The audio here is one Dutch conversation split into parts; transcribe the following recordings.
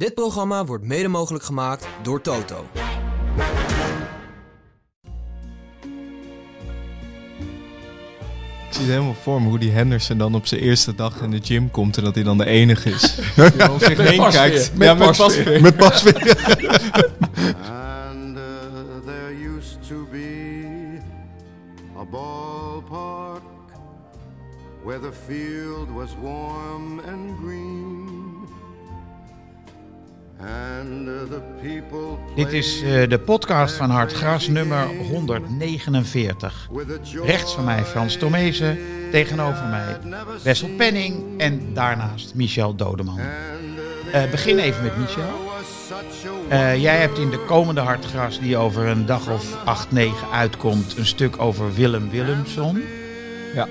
Dit programma wordt mede mogelijk gemaakt door Toto. Ik zie het helemaal voor me hoe die Henderson dan op zijn eerste dag in de gym komt en dat hij dan de enige is. Die om zich heen pasveer. kijkt. Met ja, met pasveer. pasveer. Met pasveer. And uh, there used to be a ballpark where the field was warm and green. Dit is eh, de podcast van Hartgras nummer game 149. with a joy Rechts van mij Frans Tomezen, tegenover mij Wessel Penning en daarnaast Michel Dodeman. Uh, begin even met Michel. Eh, jij hebt in de komende Hartgras, die over een dag of 8, 9 uitkomt, een stuk over Willem Willemsson. Ja.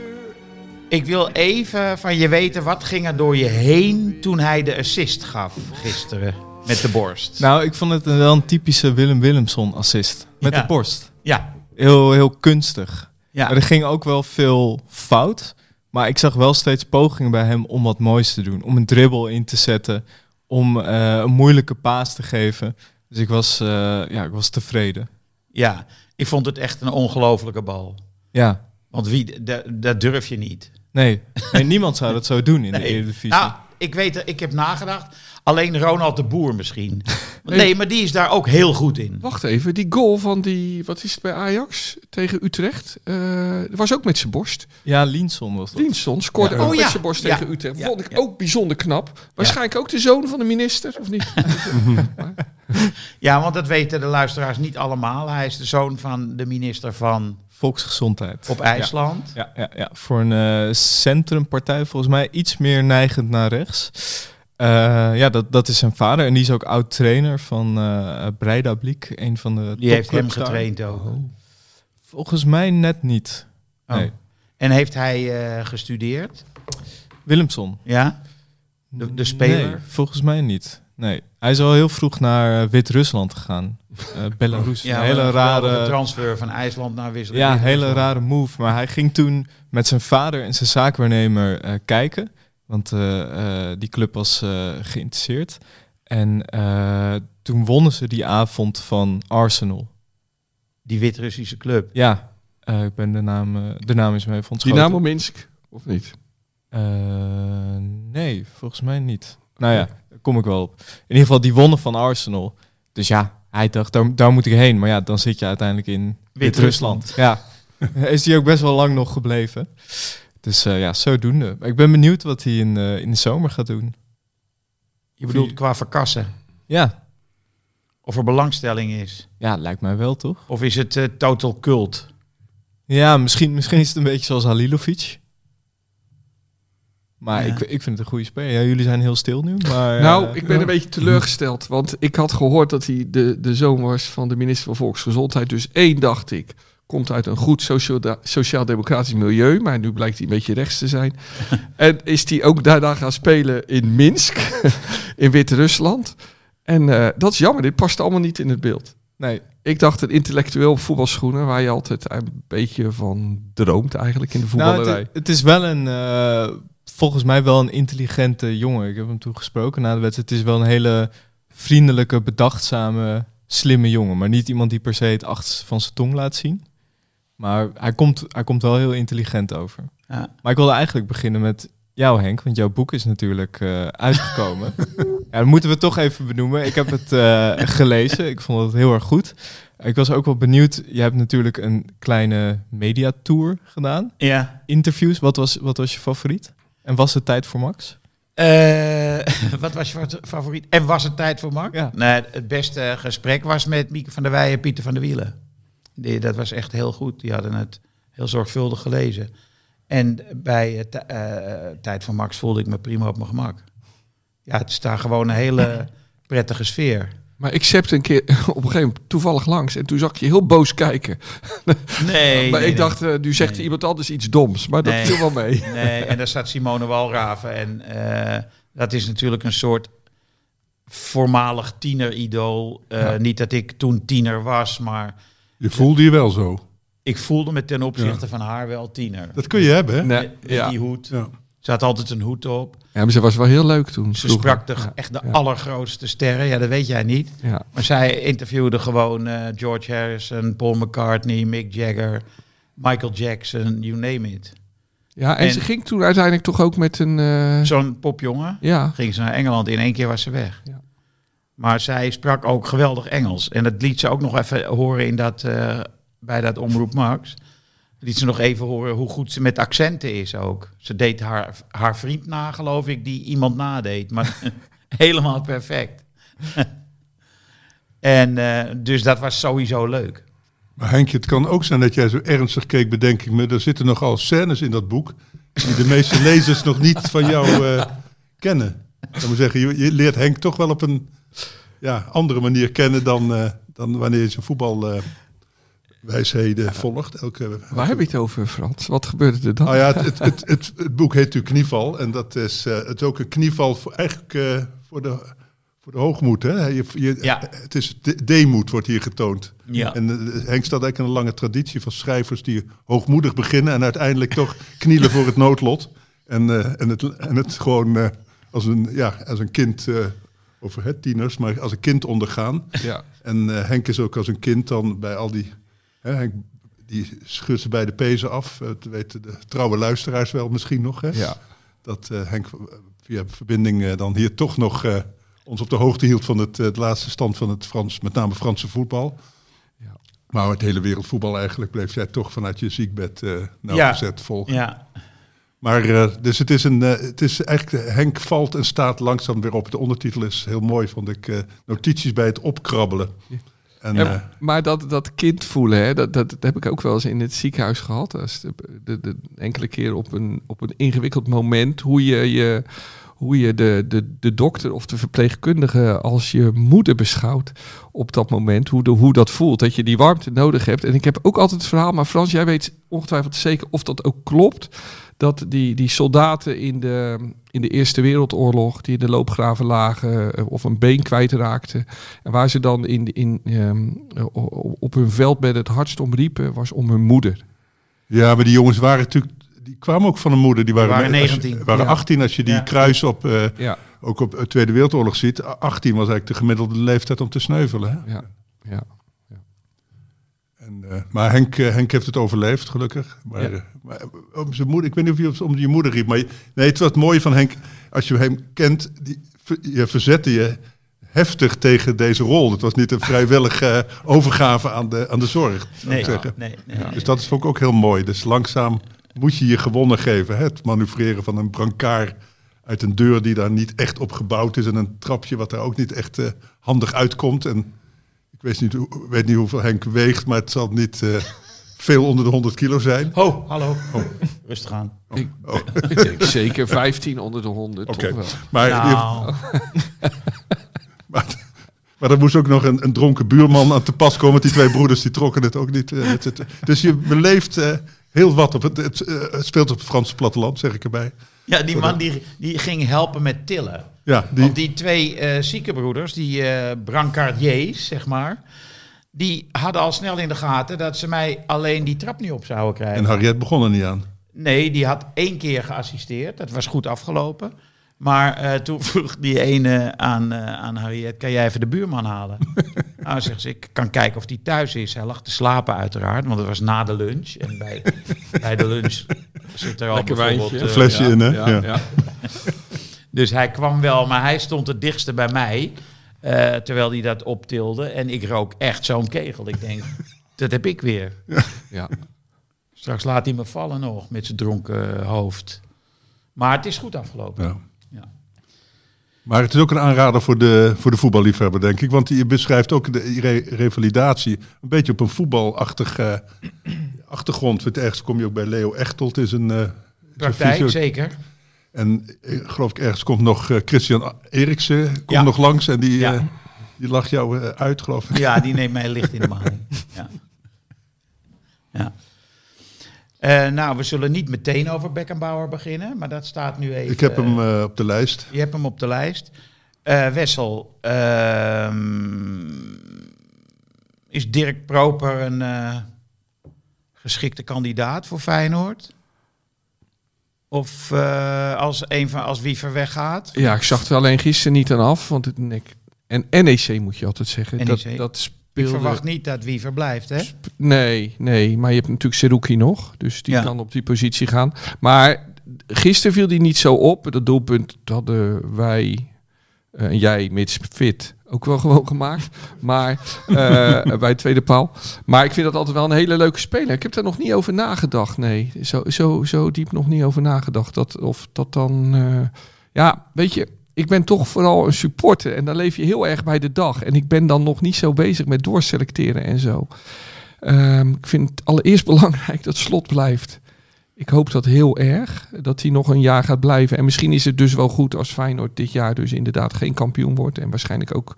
Ik wil even van je weten, wat ging er door je heen toen hij de assist gaf gisteren met de borst? Nou, ik vond het een- wel een typische Willem Willemson assist. Met Ja. de borst. ja, Heel, heel kunstig. ja. Maar er ging ook wel veel fout. Maar ik zag wel steeds pogingen bij hem om wat moois te doen. Om een dribbel in te zetten. Om eh, een moeilijke paas te geven. Dus ik was, eh, ja, ik was tevreden. ja, ik vond het echt een ongelofelijke bal. Ja, Want wie, dat, durf je niet. nee. nee niemand zou dat zo doen in de. Eredivisie. Nou, ik weet, ik heb nagedacht. Alleen Ronald de Boer misschien. Nee, maar die is daar ook heel goed in. Wacht even, die goal van die, wat is het bij Ajax tegen Utrecht? eh, dat was ook met zijn borst. Ja, Linson was dat. Linsson scoorde Ja. ook Oh, met ja. zijn borst Ja. tegen Utrecht. Ja. Vond ik Ja. ook bijzonder knap. Waarschijnlijk ook de zoon van de minister, of niet? Ja, want dat weten de luisteraars niet allemaal. Hij is de zoon van de minister van Volksgezondheid. op IJsland. Ja, ja, ja. voor een eh, centrumpartij volgens mij iets meer neigend naar rechts. Eh, ja, dat, dat is zijn vader. En die is ook oud-trainer van eh Breidablik, een van de Die heeft hem getraind ook. Volgens mij net niet. Oh. Nee. En heeft hij gestudeerd? Willemson. Ja? De- de speler? Nee, volgens mij niet. Nee. Hij is al heel vroeg naar eh, Wit-Rusland gegaan. Eh, Belarus. Ja, een hele een rare... transfer van IJsland naar Wissel. Ja, hele rare move. Maar hij ging toen met zijn vader en zijn zaakwaarnemer eh, kijken. Want eh, eh, die club was eh, geïnteresseerd. En eh, toen wonnen ze die avond van Arsenal. Die Wit-Russische club. Ja, eh, ik ben de naam, eh, de naam is me even Die ontschoten. naam op Minsk, of niet? Eh, nee, volgens mij niet. Nou ja, daar kom ik wel op. In ieder geval, die wonnen van Arsenal. Dus ja, hij dacht, daar, daar moet ik heen. Maar ja, dan zit je uiteindelijk in Wit-Rusland. Ja, is hij ook best wel lang nog gebleven. Dus eh, ja, zodoende. Ik ben benieuwd wat hij in, eh, in de zomer gaat doen. Je bedoelt qua verkassen. Ja, Of er belangstelling is. ja lijkt mij wel, toch? Of is het eh, total cult? Ja, misschien, misschien is het een beetje zoals Halilovic. Maar Ja. ik, ik vind het een goede speler. Ja, jullie zijn heel stil nu, maar... nou, eh, ik ben een beetje teleurgesteld. Want ik had gehoord dat hij de, de zoon was van de minister van Volksgezondheid. Dus één dacht ik, komt uit een goed sociaal- sociaal-democratisch milieu. Maar nu blijkt hij een beetje rechts te zijn. en is hij ook daarna gaan spelen in Minsk, in Wit-Rusland. En eh, dat is jammer, dit past allemaal niet in het beeld. Nee, Ik dacht een intellectueel voetbalschoenen, waar je altijd een beetje van droomt eigenlijk in de Nou, voetballerij. het, het is wel een, eh, volgens mij wel een intelligente jongen. Ik heb hem toen gesproken na de wedstrijd. Het is wel een hele vriendelijke, bedachtzame, slimme jongen. Maar niet iemand die per se het achterste van zijn tong laat zien. Maar hij komt, hij komt wel heel intelligent over. Ja. Maar ik wilde eigenlijk beginnen met jou, Henk. Want jouw boek is natuurlijk eh, uitgekomen. ja, dat moeten we toch even benoemen. Ik heb het eh, gelezen. Ik vond het heel erg goed. Ik was ook wel benieuwd. Je hebt natuurlijk een kleine mediatour gedaan Ja. interviews. Wat was, wat was je favoriet? En was het tijd voor Max? Eh, wat was je favoriet? En was het tijd voor Mark? Ja. Nee, het beste gesprek was met Mieke van der Weijen en Pieter van der Wielen. Die, dat was echt heel goed. Die hadden het heel zorgvuldig gelezen. En bij eh, Tijd voor Max voelde ik me prima op mijn gemak. Ja, het is daar gewoon een hele prettige sfeer. Maar ik zepte een keer op een gegeven moment toevallig langs en toen zag ik je heel boos kijken. Nee, maar nee, ik dacht, eh, nu zegt Nee. iemand anders iets doms, maar dat Nee. viel wel mee. Nee, en daar staat Simone Walraven. En eh, dat is natuurlijk een soort voormalig tieneridool. Eh, Ja. Niet dat ik toen tiener was, maar Je voelde je wel zo. ik voelde me ten opzichte van haar wel tiener. Dat kun je hebben, hè? Nee, Met ja. die hoed. Ja. Ze had altijd een hoed op. Ja, maar ze was wel heel leuk toen. Ze vroeger. sprak de, Ja, echt de ja. allergrootste sterren. Ja, dat weet jij niet. Ja. Maar zij interviewde gewoon eh, George Harrison, Paul McCartney, Mick Jagger, Michael Jackson, you name it. ja, en, En- ze ging toen uiteindelijk toch ook met een... eh, Zo'n popjongen. ja, Ging ze naar Engeland, in één keer was ze weg. Ja. Maar zij sprak ook geweldig Engels. En dat liet ze ook nog even horen in dat, eh, bij dat Omroep Max. Liet ze nog even horen hoe goed ze met accenten is ook. Ze deed haar, haar vriend na, geloof ik, die iemand nadeed. Maar helemaal perfect. en eh, dus dat was sowieso leuk. Maar Henkje, het kan ook zijn dat jij zo ernstig keek, bedenk ik me. Er zitten nogal scènes in dat boek die de meeste lezers nog niet van jou eh, kennen. Ik moet zeggen, je, je leert Henk toch wel op een ja, andere manier kennen dan, eh, dan wanneer je zijn voetbalwijsheden volgt. Elke, waar heb je het over, Frans? Wat gebeurde er dan? Nou ja, het, het, het, het, het boek heet natuurlijk Knieval. En dat is, eh, het is ook een knieval voor, eigenlijk eh, voor, de, voor de hoogmoed. Hè? Je, je, Ja. Het is de- deemoed wordt hier getoond. Ja. En eh, Henk staat eigenlijk in een lange traditie van schrijvers die hoogmoedig beginnen en uiteindelijk toch knielen voor het noodlot. En, eh, en, het, en het gewoon eh, als, een, ja, als een kind, eh, over het tieners, maar als een kind ondergaan. Ja. En eh, Henk is ook als een kind dan bij al die... Hè, Henk, die schudt ze bij de pezen af. Eh, Dat weten de trouwe luisteraars wel misschien nog. Hè? ja. Dat eh, Henk eh, via verbinding eh, dan hier toch nog eh, ons op de hoogte hield van het, eh, het laatste stand van het Frans, met name Franse voetbal. Ja. Maar het hele wereldvoetbal eigenlijk bleef jij toch vanuit je ziekbed eh Ja. nauwgezet volgen. Ja, Maar eh, dus het is, een, eh, het is eigenlijk, eh, Henk valt en staat langzaam weer op. De ondertitel is heel mooi, vond ik. eh, notities bij het opkrabbelen. En, Ja, eh, maar dat, dat kind voelen, hè, dat, dat, dat heb ik ook wel eens in het ziekenhuis gehad. Als de, de, de enkele keer op een, op een ingewikkeld moment. Hoe je, je, hoe je de, de, de dokter of de verpleegkundige als je moeder beschouwt op dat moment. Hoe, de, hoe dat voelt, dat je die warmte nodig hebt. En ik heb ook altijd het verhaal, maar Frans, jij weet ongetwijfeld zeker of dat ook klopt. Dat die, die soldaten in de, in de Eerste Wereldoorlog, die in de loopgraven lagen eh, of een been kwijtraakten. En waar ze dan in, in, ehm, o- op hun veldbed het hardst om riepen, was om hun moeder. ja, maar die jongens waren natuurlijk... Die kwamen ook van een moeder. Die waren, waren als je- 19. waren Ja. 18 als je die Ja. kruis op... eh, Ja, ook op de Tweede Wereldoorlog ziet. 18 was eigenlijk de gemiddelde leeftijd om te sneuvelen. Hè? ja, ja. Eh, maar Henk, eh, Henk heeft het overleefd, gelukkig. Maar, Ja. eh, maar om zijn moeder, ik weet niet of je om je moeder riep, maar je- nee, het was het mooie van Henk. Als je hem kent, die, je verzette je heftig tegen deze rol. Het was niet een vrijwillige overgave aan de, aan de zorg. nee, ik zeggen. nee, nee, Ja. Dus dat is ook, ook heel mooi. Dus langzaam moet je je gewonnen geven. Hè? Het manoeuvreren van een brancard uit een deur die daar niet echt op gebouwd is. En een trapje wat daar ook niet echt handig uitkomt. En ik weet niet, weet niet hoeveel Henk weegt, maar het zal niet eh, veel onder de 100 kilo zijn. Ho, hallo. Rustig aan. Ik, Oh. ik denk zeker 15 onder de 100. Oké. Toch wel. Maar, Nou, maar, maar er moest ook nog een, een dronken buurman aan te pas komen. Want die twee broeders die trokken het ook niet. eh, dus je beleeft eh, heel wat op het, het, het speelt op het Franse platteland, zeg ik erbij. Ja, die man die, die ging helpen met tillen. Ja, die, Want die twee eh zieke broeders, die eh brancardiers, zeg maar... die hadden al snel in de gaten dat ze mij alleen die trap niet op zouden krijgen. en Harriet begon er niet aan. Nee, die had één keer geassisteerd. Dat was goed afgelopen. Maar eh, toen vroeg die ene aan, eh, aan Harriet, kan jij even de buurman halen? nou, zegt ze, ik kan kijken of die thuis is. Hij lag te slapen uiteraard, want het was na de lunch. En bij, bij de lunch zit er al Lekker bijvoorbeeld... wijntje. eh, Een flesje Ja, in, hè? ja, Ja. ja. dus hij kwam wel, maar hij stond het dichtste bij mij. eh, terwijl hij dat optilde. En ik rook echt zo'n kegel. Ik denk, dat heb ik weer. Ja. Straks laat hij me vallen nog met zijn dronken hoofd. Maar het is goed afgelopen. Maar het is ook een aanrader voor de, voor de voetballiefhebber, denk ik. Want je beschrijft ook de re- revalidatie een beetje op een voetbalachtige achtergrond. Want ergens kom je ook bij Leo Echtelt, is een, eh, is een Praktijk, zeker. En eh, geloof ik, ergens komt nog eh, Christian Eriksen komt Ja. nog langs. En die, Ja. eh, die lacht jou eh, uit, geloof ik. Ja, die neemt mij licht in de maling. Ja. ja. Eh, nou, we zullen niet meteen over Beckenbauer beginnen, maar dat staat nu even... Ik heb hem eh, op de lijst. Je hebt hem op de lijst. Eh, Wessel, ehm, is Dirk Proper een eh, geschikte kandidaat voor Feyenoord? Of eh, als, een van, als Wiever weggaat? Ja, ik zag er alleen gisteren niet aan af. Want het nek. En NEC moet je altijd zeggen. Dat, NEC. dat Ik speelde. verwacht niet dat Wiever blijft, hè? Sp- Nee, nee, maar je hebt natuurlijk Seruki nog. Dus die Ja. kan op die positie gaan. Maar gisteren viel die niet zo op. Dat doelpunt hadden wij eh, en jij, mits fit, ook wel gewoon gemaakt. Maar eh, bij het tweede paal. Maar ik vind dat altijd wel een hele leuke speler. Ik heb daar nog niet over nagedacht. Nee, zo, zo, zo diep nog niet over nagedacht. Dat, of dat dan... eh, ja, weet je... Ik ben toch vooral een supporter en dan leef je heel erg bij de dag. En ik ben dan nog niet zo bezig met doorselecteren en zo. Ehm, ik vind het allereerst belangrijk dat slot blijft. Ik hoop dat heel erg, dat hij nog een jaar gaat blijven. En misschien is het dus wel goed als Feyenoord dit jaar dus inderdaad geen kampioen wordt. En waarschijnlijk ook,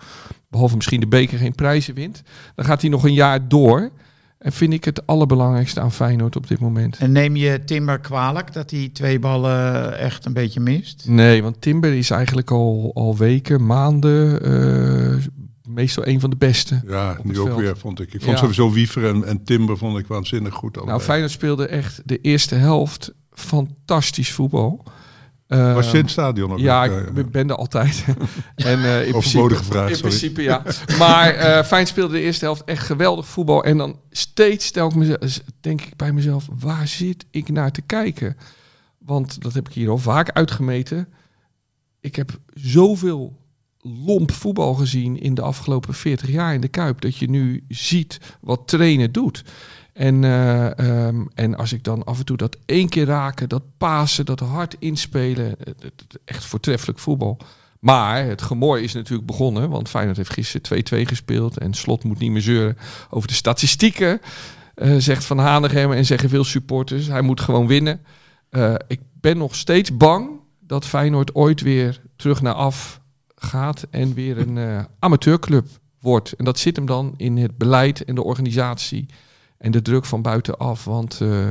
behalve misschien de beker, geen prijzen wint. Dan gaat hij nog een jaar door. En vind ik het allerbelangrijkste aan Feyenoord op dit moment. En neem je Timber kwalijk dat hij twee ballen echt een beetje mist? Nee, want Timber is eigenlijk al, al weken, maanden, eh, meestal een van de beste. Ja, nu ook veld. weer, vond ik. Ik vond Ja. sowieso Wiever en, en Timber vond ik waanzinnig goed. Nou, allebei. Feyenoord speelde echt de eerste helft fantastisch voetbal. Eh, Was je in het stadion ook? Ja, nog? ik ben- er altijd. en, eh, in principe, vraag, In sorry. principe, ja. Maar eh Feyenoord speelde de eerste helft echt geweldig voetbal. En dan steeds stel ik mezelf, denk ik bij mezelf, waar zit ik naar te kijken? Want dat heb ik hier al vaak uitgemeten. Ik heb zoveel lomp voetbal gezien in de afgelopen 40 jaar in de Kuip. Dat je nu ziet wat trainen doet. En, eh, ehm, en als ik dan af en toe dat één keer raken, dat pasen, dat hard inspelen. het- Echt voortreffelijk voetbal. Maar het gemooi is natuurlijk begonnen. Want Feyenoord heeft gisteren 2-2 gespeeld. En Slot moet niet meer zeuren over de statistieken. eh, zegt Van Hanegem en zeggen veel supporters. Hij moet gewoon winnen. Eh, ik ben nog steeds bang dat Feyenoord ooit weer terug naar af gaat. En weer een eh, amateurclub wordt. En dat zit hem dan in het beleid en de organisatie. En de druk van buitenaf. Want eh,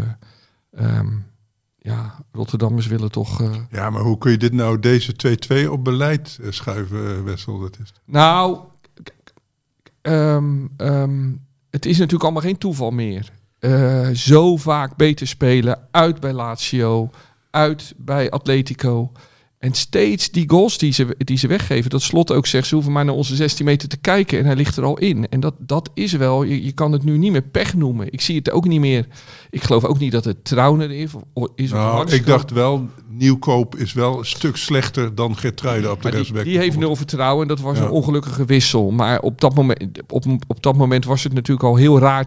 ehm, ja, Rotterdammers willen toch... eh, Ja, maar hoe kun je dit nou, deze 2-2 op beleid eh, schuiven, Wessel? Dat is... Nou, ehm, ehm, het is natuurlijk allemaal geen toeval meer. Zo vaak beter spelen, uit bij Lazio, uit bij Atletico. En steeds die goals die ze, die ze weggeven, dat slot ook zegt, ze hoeven maar naar onze 16 meter te kijken en hij ligt er al in. En dat, dat is wel, je, je kan het nu niet meer pech noemen. Ik zie het ook niet meer. Ik geloof ook niet dat het Trauner is. Is Nou, ik dacht wel, Nieuwkoop is wel een stuk slechter dan Gertruiden op de Maar die, rechtsback. die heeft nul vertrouwen. Dat was Ja. een ongelukkige wissel. Maar op dat, moment, op, op dat moment was het natuurlijk al heel raar 2-1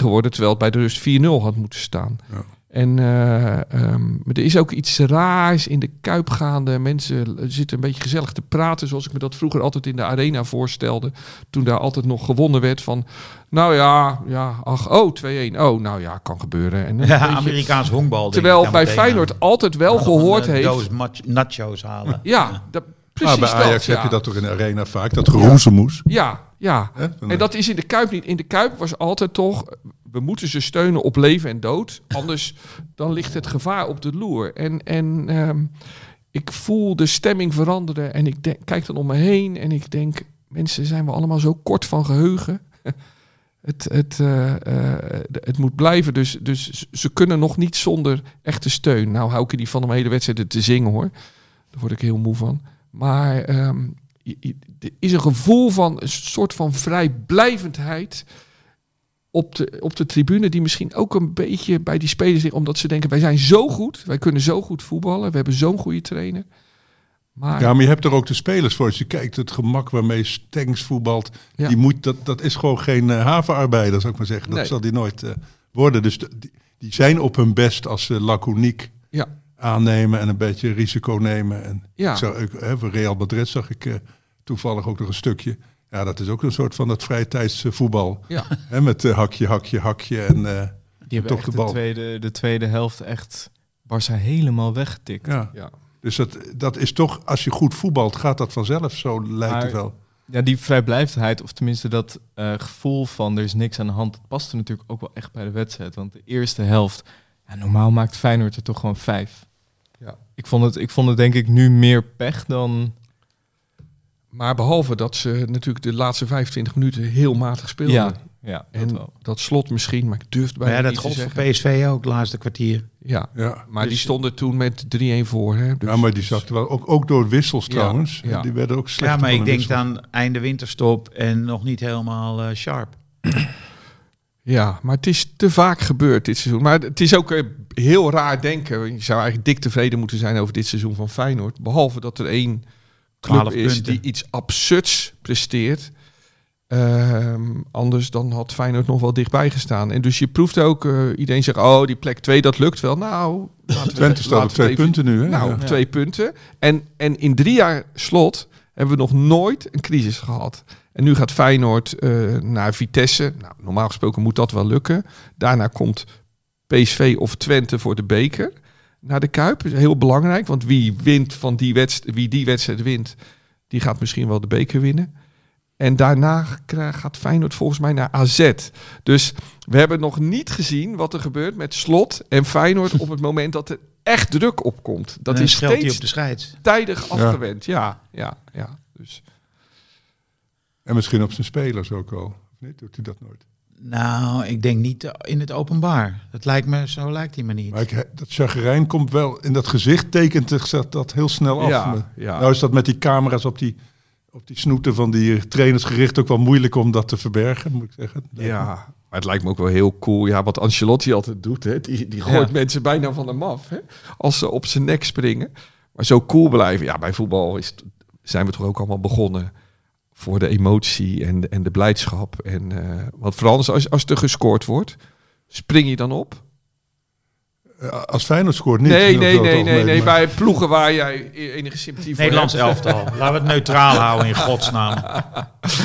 geworden. Terwijl het bij de rust 4-0 had moeten staan. Ja. En eh, ehm, maar er is ook iets raars in de kuip gaande. Mensen zitten een beetje gezellig te praten. Zoals ik me dat vroeger altijd in de arena voorstelde. Toen daar altijd nog gewonnen werd van... Nou ja, ja ach, oh, 2-1. Oh, nou ja, kan gebeuren. En Ja, beetje- Amerikaans honkbal. terwijl bij Feyenoord aan. altijd wel gehoord Een heeft... doos nachos halen. Ja, dat, Maar precies bij Ajax dat, heb je dat toch in de arena vaak, dat geroezemoes. Ja, ja. Hè? En dat is in de Kuip niet. In de Kuip was altijd toch... We moeten ze steunen op leven en dood. Anders dan ligt het gevaar op de loer. En, en ehm, ik voel de stemming veranderen. En ik denk, kijk dan om me heen. En ik denk, mensen zijn we allemaal zo kort van geheugen. Het, het, eh, eh, het moet blijven. Dus, dus ze kunnen nog niet zonder echte steun. Nou hou ik er niet van om hele wedstrijden te zingen hoor. Daar word ik heel moe van. Maar ehm, er is een gevoel van een soort van vrijblijvendheid op de, op de tribune, die misschien ook een beetje bij die spelers ligt, omdat ze denken: wij zijn zo goed, wij kunnen zo goed voetballen, we hebben zo'n goede trainer. Maar Ja, maar je hebt er ook de spelers voor. Als je kijkt, het gemak waarmee Stengs voetbalt, Ja. die moet, dat, dat is gewoon geen eh, havenarbeider, zou ik maar zeggen. Dat Nee. zal die nooit eh, worden. Dus die, die zijn op hun best als ze laconiek ja, aannemen en een beetje risico nemen. En Ja. ik hè, voor Real Madrid zag ik eh, toevallig ook nog een stukje. Ja, dat is ook een soort van dat vrije tijds eh, voetbal. ja. Hè, met eh, hakje, hakje, hakje en eh, Die toch de de, bal. tweede, de tweede helft echt Barça helemaal weggetikt. ja. ja. Dus dat, dat is toch, als je goed voetbalt, gaat dat vanzelf. Zo lijkt Maar- het wel. Ja, die vrijblijvendheid, of tenminste dat eh, gevoel van er is niks aan de hand, dat paste natuurlijk ook wel echt bij de wedstrijd. Want de eerste helft, ja, normaal maakt Feyenoord er toch gewoon vijf. Ja. Ik vond het, ik vond het denk ik nu meer pech dan... Maar behalve dat ze natuurlijk de laatste 25 minuten heel matig speelden. Ja. Ja, dat En wel. dat slot misschien, maar ik durf bijna ja, dat niet te gold voor. PSV ook, laatste kwartier. Ja, Ja. maar die Dus- stonden toen met 3-1 voor. Hè? Dus- ja, maar die zakten wel. Ook, ook door wissels Ja, trouwens. ja. Die werden ook slechter Ja, maar ik de denk dan einde winterstop en nog niet helemaal eh, sharp. Ja, maar het is te vaak gebeurd dit seizoen. Maar het is ook eh, heel raar denken. Je zou eigenlijk dik tevreden moeten zijn over dit seizoen van Feyenoord. Behalve dat er één club 12 is punten. die iets absurds presteert. Ehm, anders dan had Feyenoord nog wel dichtbij gestaan. En dus je proeft ook, eh, iedereen zegt, oh die plek 2 dat lukt wel. Nou, Twente staat op we twee even- punten nu. Hè? Nou, Ja. twee punten. En, en in drie jaar slot hebben we nog nooit een crisis gehad. En nu gaat Feyenoord eh, naar Vitesse. Nou, normaal gesproken moet dat wel lukken. Daarna komt PSV of Twente voor de beker. Naar de Kuip is heel belangrijk. Want wie, wint van die wedstrijd, wie die wedstrijd wint, die gaat misschien wel de beker winnen. En daarna gaat Feyenoord volgens mij naar AZ. Dus we hebben nog niet gezien wat er gebeurt met Slot en Feyenoord op het moment dat er echt druk opkomt. Dat is steeds op de scheids. tijdig afgewend. Ja, ja, ja. Dus En misschien op zijn spelers ook al. Of niet? Doet hij dat nooit? Nou, ik denk niet in het openbaar. Dat lijkt me, zo lijkt hij me niet. Maar ik, dat chagrijn komt wel in dat gezicht, tekent zich dat heel snel af. Ja. Nou is dat met die camera's op die, op die snoeten van die trainersgericht ook wel moeilijk om dat te verbergen, moet ik zeggen. ja, maar het lijkt me ook wel heel cool. Ja, wat Ancelotti altijd doet, hè? Die, die gooit Ja. mensen bijna van hem af, hè? Als ze op zijn nek springen. Maar zo cool blijven. Ja, bij voetbal is, zijn we toch ook allemaal begonnen voor de emotie en de, en de blijdschap. En eh wat vooral als, als er gescoord wordt, spring je dan op? Eh, Als Feyenoord scoort niet. nee, nee, nee, nee, nee. Bij ploegen waar jij enige sympathie voor Nederlands hebt. elftal. Laten we het neutraal houden in godsnaam.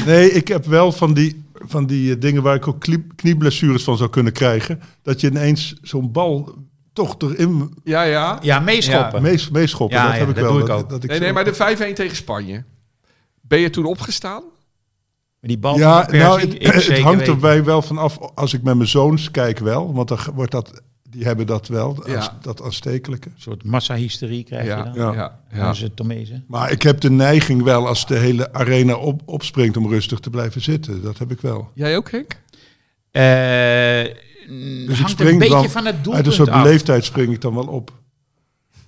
Nee, ik heb wel van die, van die eh, dingen waar ik ook knie- knieblessures van zou kunnen krijgen. Dat je ineens zo'n bal toch erin Ja, ja. Ja, meeschoppen. mees, meeschoppen. Ja, dat ja, heb ik dat wel. doe ik dat, ook. dat ik Nee, nee, maar de 5-1 tegen Spanje. Ben je toen opgestaan? Maar die bal Ja, nou, het, ik het hangt weten. erbij wel van af. Als ik met mijn zoons kijk wel, want dan wordt dat, die hebben dat wel, Ja. als- dat aanstekelijke. Een soort massahysterie krijg Ja, je dan. Ja. ja, Ja. ze Tomezen. Maar ik heb de neiging wel als de hele arena op, opspringt om rustig te blijven zitten. Dat heb ik wel. Jij ook, Henk? Eh Dus ik hangt spring een beetje dan van het uit een soort af. beleefdheid spring ik dan wel op.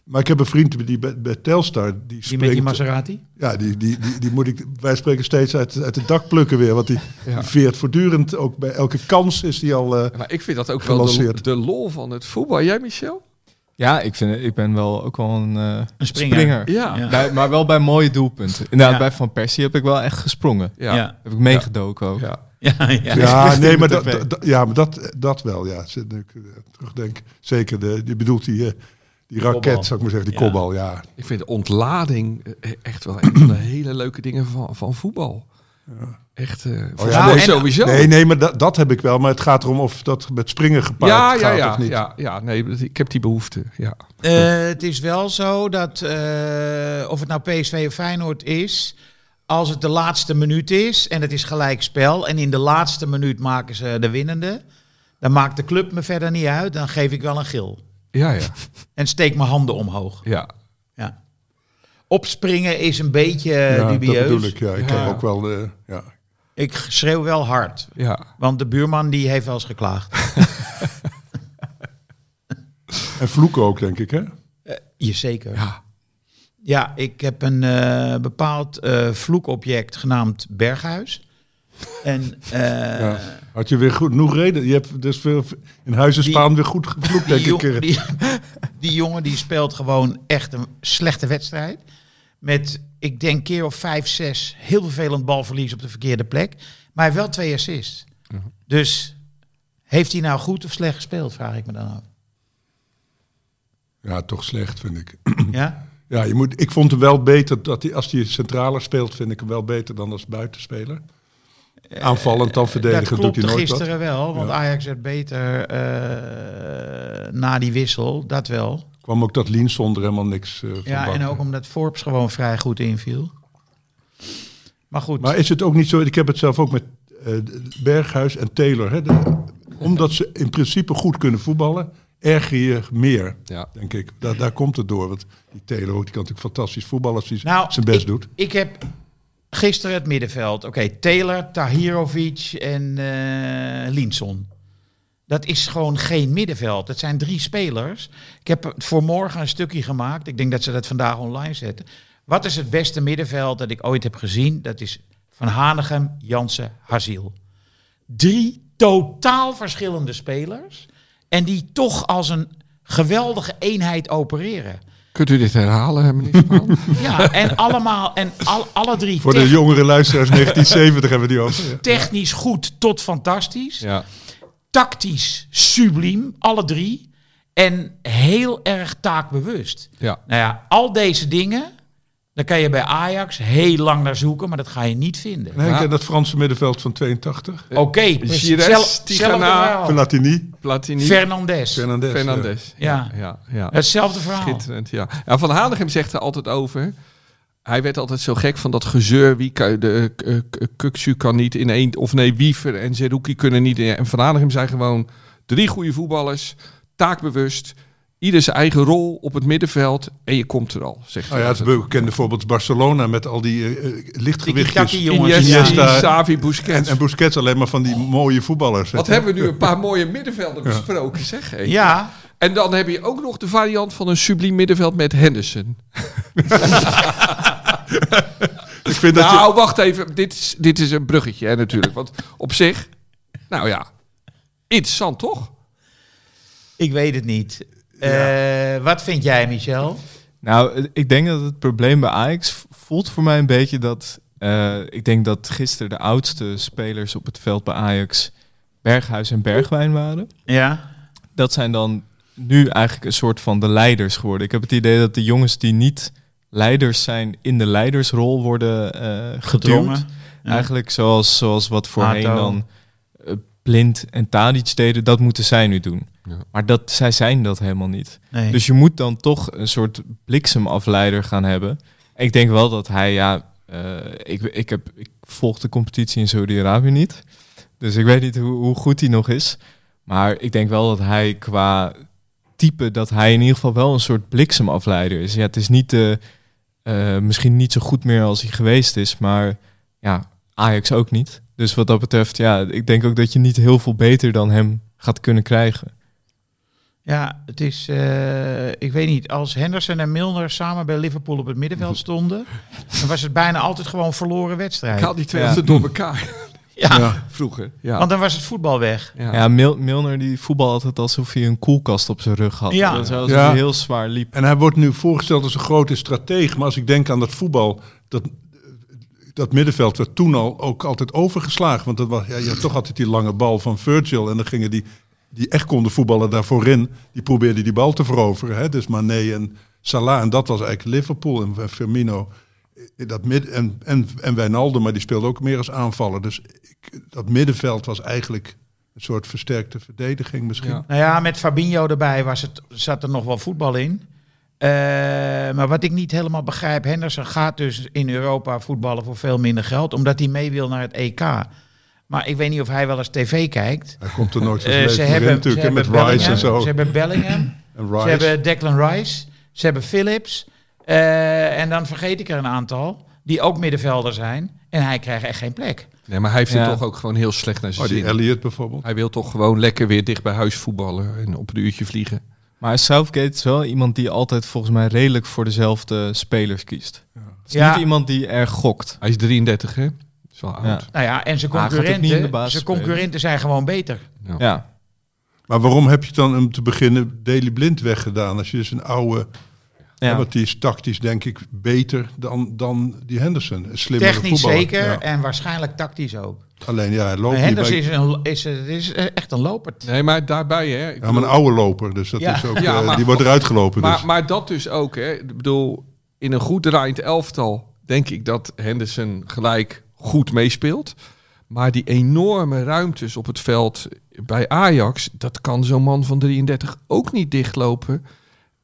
Maar ik heb een vriend die bij, bij Telstar, die Die springt... met die Maserati? Ja, die, die, die, die moet ik, wij spreken steeds uit, uit het dak plukken weer. Want die, Ja. veert voortdurend, ook bij elke kans is die al... eh, Maar ik vind dat ook wel de, de lol van het voetbal. Jij, Michel? Ja, ik, vind, ik ben wel ook wel een, eh, Een springer. Ja. Ja. Bij- maar wel bij mooie doelpunten. Inderdaad, Ja. bij Van Persie heb ik wel echt gesprongen. Ja. Ja. Heb ik meegedoken ook. Ja. Ja, ja. Ja, nee, maar, dat, ja, maar dat, dat wel, ja. Eh, terugdenk. Zeker, de, je bedoelt die, eh, die raket, zou ik maar zeggen, die Ja. kopbal, ja. Ik vind de ontlading eh, echt wel een van de hele leuke dingen van, van voetbal. Echt, eh voor ja, en- sowieso. Nee, nee, maar dat, dat heb ik wel. Maar het gaat erom of dat met springen gepaard ja, ja, gaat ja, of niet. ja, ja. Nee, ik heb die behoefte. Ja. Eh, het is wel zo dat, eh, of het nou PSV of Feyenoord is, als het de laatste minuut is en het is gelijk spel en in de laatste minuut maken ze de winnende, dan maakt de club me verder niet uit. Dan geef ik wel een gil Ja, ja, en steek mijn handen omhoog. ja. Ja. Opspringen is een beetje Ja, eh, dat dubieus. bedoel ik, ja. Ik Ja. heb ook wel, eh, ja. Ik schreeuw wel hard, ja. want de buurman die heeft wel eens geklaagd. En vloeken ook, denk ik, hè? Eh, je zeker. ja. Ja, ik heb een eh, bepaald eh, vloekobject genaamd Berghuis. En eh, Ja. Had je weer goed genoeg reden? Je hebt dus veel in huizen Die- Spaan weer goed gevloekt, denk ik. jong- eh. die, die jongen die speelt gewoon echt een slechte wedstrijd. Met, ik denk, keer of vijf, zes heel vervelend balverlies op de verkeerde plek. Maar hij heeft wel twee assists. Dus heeft hij nou goed of slecht gespeeld, vraag ik me dan af. Ja, toch slecht, vind ik. Ja? Ja, je moet, ik vond hem wel beter, dat hij, als hij centraler speelt, vind ik hem wel beter dan als buitenspeler. Aanvallend dan Dat verdedigend doet hij nooit gisteren wel, want Ja. Ajax werd beter eh, na die wissel, dat wel. Kwam ook dat Lien zonder helemaal niks eh, van Ja, en ook omdat Forbes gewoon vrij goed inviel. Maar goed, Maar is het ook niet zo, ik heb het zelf ook met eh, Berghuis en Taylor. Hè, de- omdat ze in principe goed kunnen voetballen, erger je meer, Ja. denk ik. Daar, daar komt het door. Want die Taylor, die kan natuurlijk fantastisch voetballen als hij nou, zijn best ik, doet. Ik heb gisteren het middenveld. Oké, Taylor, Tahirovic en Linson. Dat is gewoon geen middenveld. Dat zijn drie spelers. Ik heb voor morgen een stukje gemaakt. Ik denk dat ze dat vandaag online zetten. Wat is het beste middenveld dat ik ooit heb gezien? Dat is Van Hanegem, Jansen, Haziel. Drie totaal verschillende spelers. En die toch als een geweldige eenheid opereren. Kunt u dit herhalen, meneer Spaan? Ja, en allemaal, en al, alle drie Voor de jongere luisteraars 1970 hebben we die over. technisch goed tot fantastisch. ja. Tactisch subliem, alle drie. En heel erg taakbewust. ja. Nou ja, al deze dingen, daar kan je bij Ajax heel lang naar zoeken, maar dat ga je niet vinden. Nee, Ja. en dat Franse middenveld van 82. Oké. Gires, Zelf- Tigana. Platini, Platini. Fernandes. Fernandes. Fernandes. Ja. ja, ja. Hetzelfde verhaal. Schitterend, ja. ja. Van Hanegem zegt er altijd over. Hij werd altijd zo gek van dat gezeur. Wie kan, de uh, Kuksu kan niet in één... Of nee, Wiever en Zerouki kunnen niet. in- En Van Hanegem zijn gewoon drie goede voetballers. Taakbewust. Ieder zijn eigen rol op het middenveld. En je komt er al, zegt Nou ja, het bekende voorbeeld Barcelona met al die eh, lichtgewichtjes. Iniesta. Xavi, Busquets. En, en Busquets alleen maar van die mooie voetballers. Wat hebben we nu een paar mooie middenvelden besproken, zeg. hé. Ja, En dan heb je ook nog de variant van een subliem middenveld met Henderson. Ik vind dat je, Nou, wacht even. Dit is, dit is een bruggetje, hè, natuurlijk. Want op zich, nou ja, interessant toch? ik weet het niet. Eh, wat vind jij, Michel? Nou, ik denk dat het probleem bij Ajax voelt voor mij een beetje dat... eh, ik denk dat gisteren de oudste spelers op het veld bij Ajax Berghuis en Bergwijn waren. Ja. Dat zijn dan nu eigenlijk een soort van de leiders geworden. Ik heb het idee dat de jongens die niet leiders zijn in de leidersrol worden eh geduwd. Gedrongen. Ja. Eigenlijk zoals, zoals wat voorheen dan Blind en Tadic deden, dat moeten zij nu doen. Ja. Maar dat, zij zijn dat helemaal niet. Nee. Dus je moet dan toch een soort bliksemafleider gaan hebben. Ik denk wel dat hij, ja, eh, ik, ik, heb, ik volg de competitie in Saudi-Arabië niet. Dus ik weet niet hoe, hoe goed hij nog is. Maar ik denk wel dat hij qua type, dat hij in ieder geval wel een soort bliksemafleider is. Ja, het is niet de, eh, misschien niet zo goed meer als hij geweest is, maar ja, Ajax ook niet. Dus wat dat betreft, ja, ik denk ook dat je niet heel veel beter dan hem gaat kunnen krijgen. Ja, het is, eh, ik weet niet, als Henderson en Milner samen bij Liverpool op het middenveld stonden, dan was het bijna altijd gewoon verloren wedstrijd. Ik haal die twee Ja. altijd door elkaar. Ja, Vroeger. Ja. want dan was het voetbal weg. ja. Ja, Mil- Milner die voetbal altijd alsof hij een koelkast op zijn rug had. Ja. Dat is alsof Ja. hij heel zwaar liep. En hij wordt nu voorgesteld als een grote strateeg. Maar als ik denk aan dat voetbal, dat, dat middenveld werd toen al ook altijd overgeslagen. Want dat was, ja, je had toch altijd die lange bal van Virgil. En dan gingen die, die echt konden voetballen daarvoor in. Die probeerden die bal te veroveren. Hè? Dus Mané en Salah. En dat was eigenlijk Liverpool en Firmino. Dat mid en, en, en Wijnaldum, maar die speelde ook meer als aanvaller. Dus dat middenveld was eigenlijk een soort versterkte verdediging misschien. Nou ja, met Fabinho erbij was het, zat er nog wel voetbal in. Eh, maar wat ik niet helemaal begrijp, Henderson gaat dus in Europa voetballen voor veel minder geld, omdat hij mee wil naar het EK. Maar ik weet niet of hij wel eens tv kijkt. Hij komt er nooit Eh, zijn ze leven meer in hebben, natuurlijk. ze hè, met hebben Rice Bellingham, en zo. Ze hebben Bellingham, En ze hebben Declan Rice, ze hebben Phillips. eh, en dan vergeet ik er een aantal, die ook middenvelder zijn. En hij krijgt echt geen plek. Nee, maar hij heeft Ja. het toch ook gewoon heel slecht naar zijn Oh, die zin. Elliot bijvoorbeeld. Hij wil toch gewoon lekker weer dicht bij huis voetballen en op een uurtje vliegen. Maar Southgate is wel iemand die altijd volgens mij redelijk voor dezelfde spelers kiest. Het is Ja. niet iemand die erg gokt. Hij is 33, hè? is wel oud. Ja. Nou ja, en zijn concurrenten, zijn spelen. concurrenten zijn gewoon beter. Ja. Maar waarom heb je dan om te beginnen Daily Blind weggedaan? Als je dus een oude... Ja. Ja. Want die is tactisch denk ik beter dan, dan die Henderson. Een slimmere Technisch voetballer. zeker Ja. en waarschijnlijk tactisch ook. Alleen ja, Henderson bij... is, een, is, is echt een loper. Nee, maar daarbij, hè? ik Ja, maar een oude loper. Dus dat Ja. is ook, Ja, eh, maar- die wordt eruit gelopen. maar, dus. maar dat dus ook, hè? Ik bedoel, in een goed draaiend elftal denk ik dat Henderson gelijk goed meespeelt. Maar die enorme ruimtes op het veld bij Ajax, dat kan zo'n man van 33 ook niet dichtlopen.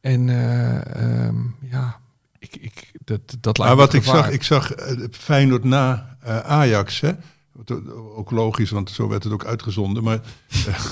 En eh, ehm, ja, ik, ik, dat, dat lijkt Maar me wat ik zag, ik zag eh, Feyenoord na eh, Ajax. Hè? O- Ook logisch, want zo werd het ook uitgezonden. Maar, eh,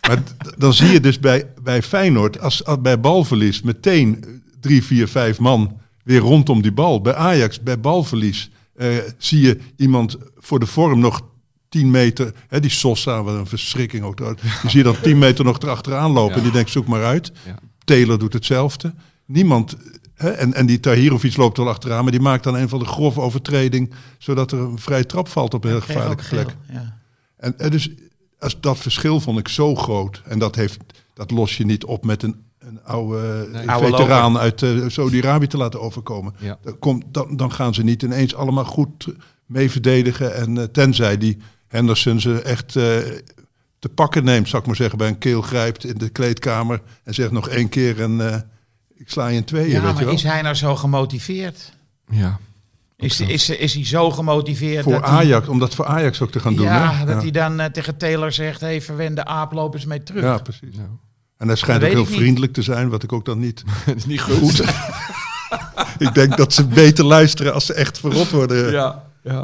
maar dan zie je dus bij, bij Feyenoord, als, als bij balverlies, meteen drie, vier, vijf man weer rondom die bal. Bij Ajax, bij balverlies, eh, zie je iemand voor de vorm nog 10 meter, hè, die Sosa, wat een verschrikking ook. Die zie je dan 10 meter nog erachteraan lopen. Ja. En die denkt, zoek maar uit. Ja. Taylor doet hetzelfde. Niemand, hè, en, en die Tahirovic loopt wel achteraan, maar die maakt dan een van de grove overtreding, zodat er een vrije trap valt op een heel gevaarlijke plek. geel, Ja. En, en dus als dat verschil vond ik zo groot. En dat, heeft, dat los je niet op met een, een oude Nee. Oude veteraan uit eh, Saudi-Arabië te laten overkomen. Ja. Dan, komt, dan, dan gaan ze niet ineens allemaal goed mee verdedigen. En eh, tenzij die Henderson ze echt eh, te pakken neemt, zou ik maar zeggen, bij een keel grijpt in de kleedkamer. En zegt nog één keer en eh, ik sla je in tweeën, Ja, weet je maar wel. is hij nou zo gemotiveerd? Ja. Is, is, is hij zo gemotiveerd Voor dat hij- Ajax, om dat voor Ajax ook te gaan doen. ja, hè? dat ja. hij dan eh, tegen Taylor zegt, hey, verwende aap, loop eens mee terug. ja, precies. En hij schijnt Dat ook heel vriendelijk te zijn, wat ik ook dan niet dat is niet goed. Ik denk dat ze beter luisteren als ze echt verrot worden. Ja. ja.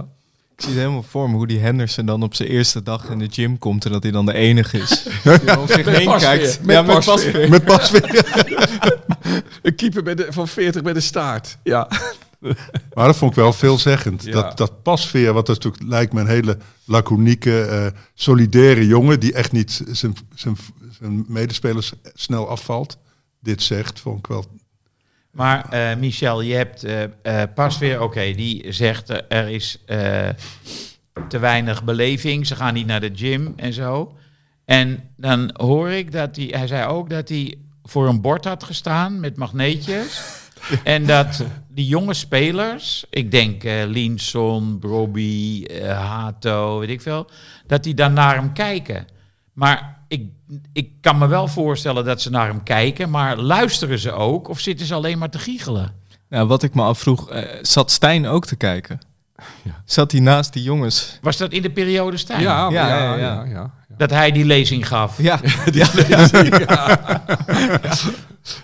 Ik zie het helemaal voor me hoe die Henderson dan op zijn eerste dag in de gym komt en dat hij dan de enige is. Die om zich heen pasveer. kijkt. Met ja, met pasveer. pasveer. Met pas weer. Een keeper met de, van 40 met een staart. Ja. Maar dat vond ik wel veelzeggend. Ja. Dat, dat pasveer, wat natuurlijk lijkt me een hele laconieke, eh, solidaire jongen... die echt niet zijn, zijn, zijn medespelers snel afvalt. Dit zegt, vond ik wel... Maar eh, Michel, je hebt eh eh, pas weer, oké, die zegt er is eh, te weinig beleving, ze gaan niet naar de gym en zo. En dan hoor ik dat hij, hij zei ook dat hij voor een bord had gestaan met magneetjes. en dat die jonge spelers, ik denk eh Linson, Brobby, eh, Hato, weet ik veel, dat die dan naar hem kijken. Maar ik, ik kan me wel voorstellen dat ze naar hem kijken, maar luisteren ze ook of zitten ze alleen maar te giechelen? Nou, wat ik me afvroeg, eh, zat Stijn ook te kijken? Ja. Zat hij naast die jongens? Was dat in de periode Stijn? Ja, Ja, ja, ja, ja, ja. ja, ja. Dat hij die lezing gaf? Ja, ja.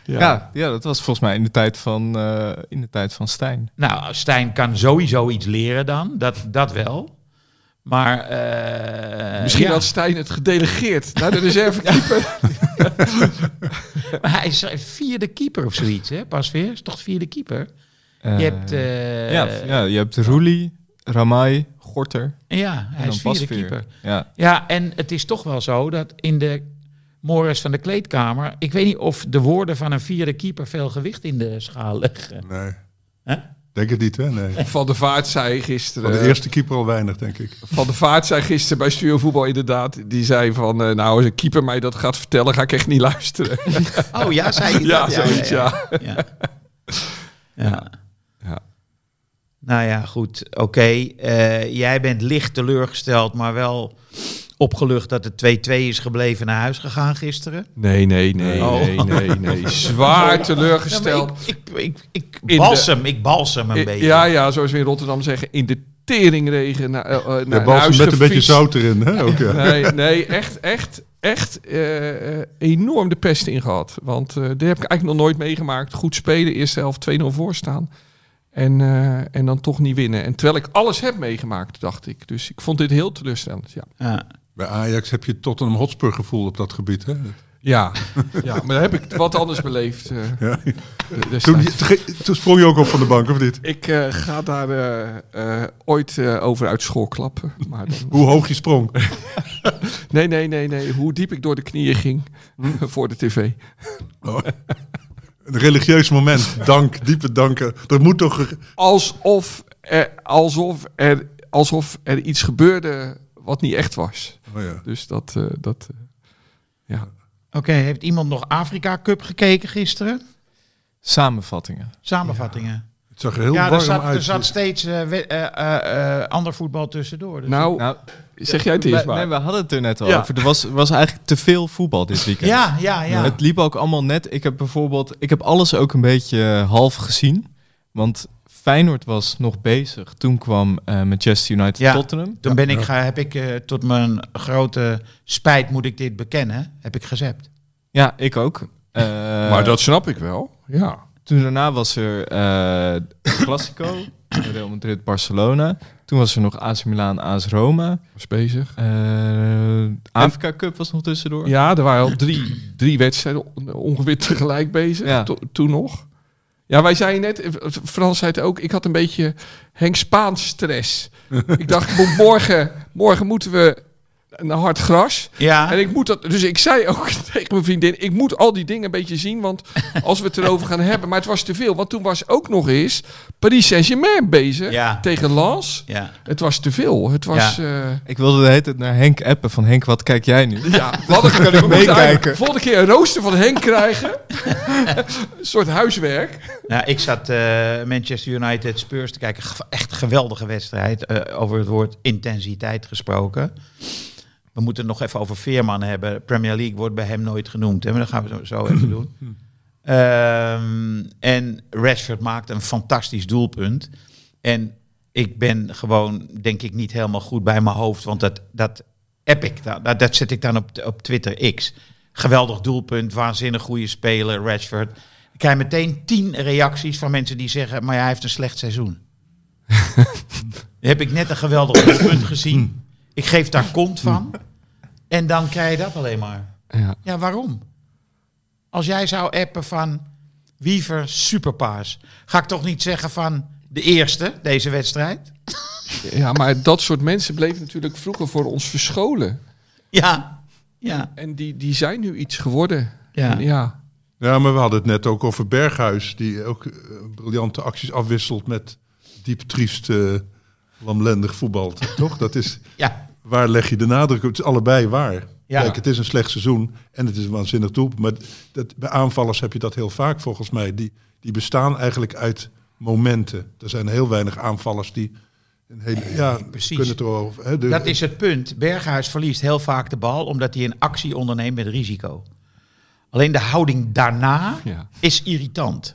Ja. Ja, ja, dat was volgens mij in de tijd van, eh, in de tijd van Stijn. Nou, Stijn kan sowieso iets leren dan, dat, dat wel. Maar eh, Misschien ja. had Stijn het gedelegeerd naar de reservekeeper. Maar hij is vierde keeper of zoiets, hè? Pas weer, is toch vierde keeper? Eh, je hebt, eh, ja, ja, je hebt Roelie, Ramai, Gorter ja, hij en is vierde Pasveer. keeper. Ja, Ja, en het is toch wel zo dat in de Morris van de kleedkamer, ik weet niet of de woorden van een vierde keeper veel gewicht in de schaal leggen. Nee. Hè? Denk het niet, hè? Nee. Van de Vaart zei Van gisteren... de eerste keeper al weinig, denk ik. Van de Vaart zei gisteren bij Studio Voetbal inderdaad... Die zei van, eh, nou als een keeper mij dat gaat vertellen... ga ik echt niet luisteren. Oh ja, zei hij ja, dat? zoiets, ja. ja. ja. Ja. Nou ja, goed. Oké, eh, jij bent licht teleurgesteld, maar wel opgelucht dat het 2-2 is gebleven naar huis gegaan gisteren. Nee, nee, nee, Oh. nee, nee, nee. Zwaar teleurgesteld. Ja, ik, ik, ik, ik de- ik balsem een beetje. Ja, ja, zoals we in Rotterdam zeggen, in de teringregen naar, eh, eh, naar, bal huis met een beetje zout erin, hè? Ook, ja. Nee, nee, echt, echt, echt eh, eh, enorm de pest in gehad. Want eh dit heb ik eigenlijk nog nooit meegemaakt. Goed spelen, eerste helft 2-0 voorstaan. En, eh, en dan toch niet winnen. En terwijl ik alles heb meegemaakt, dacht ik. Dus ik vond dit heel teleurstellend, ja. Ja. Bij Ajax heb je Tottenham Hotspur gevoel op dat gebied, hè? Ja, ja maar daar heb ik wat anders beleefd. eh, Ja. Toen, toen sprong je ook op van de bank, of niet? Ik eh, ga daar eh, eh, ooit eh, over uit school klappen. Maar dan... Hoe hoog je sprong. Nee, nee, nee, nee. Hoe diep ik door de knieën ging voor de tv. Oh. Een religieus moment. Dank, diepe danken. Er moet toch... Alsof er, alsof er, alsof er iets gebeurde wat niet echt was. Oh ja. Dus dat, eh, dat eh, ja. Oké, heeft iemand nog Afrika Cup gekeken gisteren? samenvattingen. Samenvattingen. Het zag er heel ja, warm er zat, uit. er zat steeds eh, eh, eh, ander voetbal tussendoor. Dus Nou, Nou, zeg jij het eerst we, maar. nee, we hadden het er net al Ja. over. Er was, was eigenlijk te veel voetbal dit weekend. ja, ja, ja. Het liep ook allemaal net. Ik heb bijvoorbeeld, ik heb alles ook een beetje half gezien. Want Feyenoord was nog bezig. Toen kwam Manchester United Ja. Tottenham. Toen ben ik, ga, heb ik tot mijn grote spijt, moet ik dit bekennen, heb ik gezept. Ja, ik ook. Eh, maar dat snap ik wel. Ja. Toen daarna was er eh Classico, Real Madrid, Barcelona. Toen was er nog AC Milan, AS Roma. Was bezig. Eh Afrika Cup was nog tussendoor. Ja, er waren al drie, drie wedstrijden on- ongeveer tegelijk bezig. Ja. To- toen nog. Ja, wij zeiden net, eh, Frans zei het ook, ik had een beetje Henk Spaans stress. ik dacht, morgen, morgen moeten we naar hard gras. Ja, En ik moet dat, dus ik zei ook tegen mijn vriendin, ik moet al die dingen een beetje zien, want als we het erover gaan hebben, maar het was te veel, want toen was ook nog eens Paris Saint-Germain bezig Ja. tegen Lens. ja. Het was te veel. Het was. Ja. Ik wilde de hele tijd naar Henk appen van Henk, wat kijk jij nu? ja, we hadden Kan ik meekijken? Volgende keer een rooster van Henk krijgen. een soort huiswerk. Nou, ik zat eh, Manchester United Spurs te kijken. Echt een geweldige wedstrijd. eh, over het woord intensiteit gesproken. We moeten het nog even over Veerman hebben. Premier League wordt bij hem nooit genoemd. Hè? Maar dat gaan we zo, even doen. Ehm, en Rashford maakt een fantastisch doelpunt. En ik ben gewoon, denk ik, niet helemaal goed bij mijn hoofd. Want dat, dat dan. Dat, dat zet ik dan op, op Twitter X. Geweldig doelpunt, waanzinnig goede speler, Rashford. Ik krijg meteen tien reacties van mensen die zeggen... maar ja, hij heeft een slecht seizoen. heb ik net een geweldig doelpunt gezien. Ik geef daar kont van. En dan krijg je dat alleen maar. Ja. Ja, waarom? Als jij zou appen van Wiever superpaas... ga ik toch niet zeggen van de eerste, deze wedstrijd? ja, maar dat soort mensen bleven natuurlijk vroeger voor ons verscholen. Ja, ja, En die, die zijn nu iets geworden. ja. En ja. Ja, maar we hadden het net ook over Berghuis, die ook eh, briljante acties afwisselt met diep triest, eh, lamlendig voetbal. Toch? Dat is, ja. waar leg je de nadruk op? Het is allebei waar. Ja. Kijk, het is een slecht seizoen en het is een waanzinnig doel. Maar dat, bij aanvallers heb je dat heel vaak volgens mij. Die, die bestaan eigenlijk uit momenten. Er zijn heel weinig aanvallers die een hele... ja, precies. kunnen het erover... Hè, de- Dat is het punt. Berghuis verliest heel vaak de bal omdat hij een actie onderneemt met risico. Alleen de houding daarna Ja. is irritant.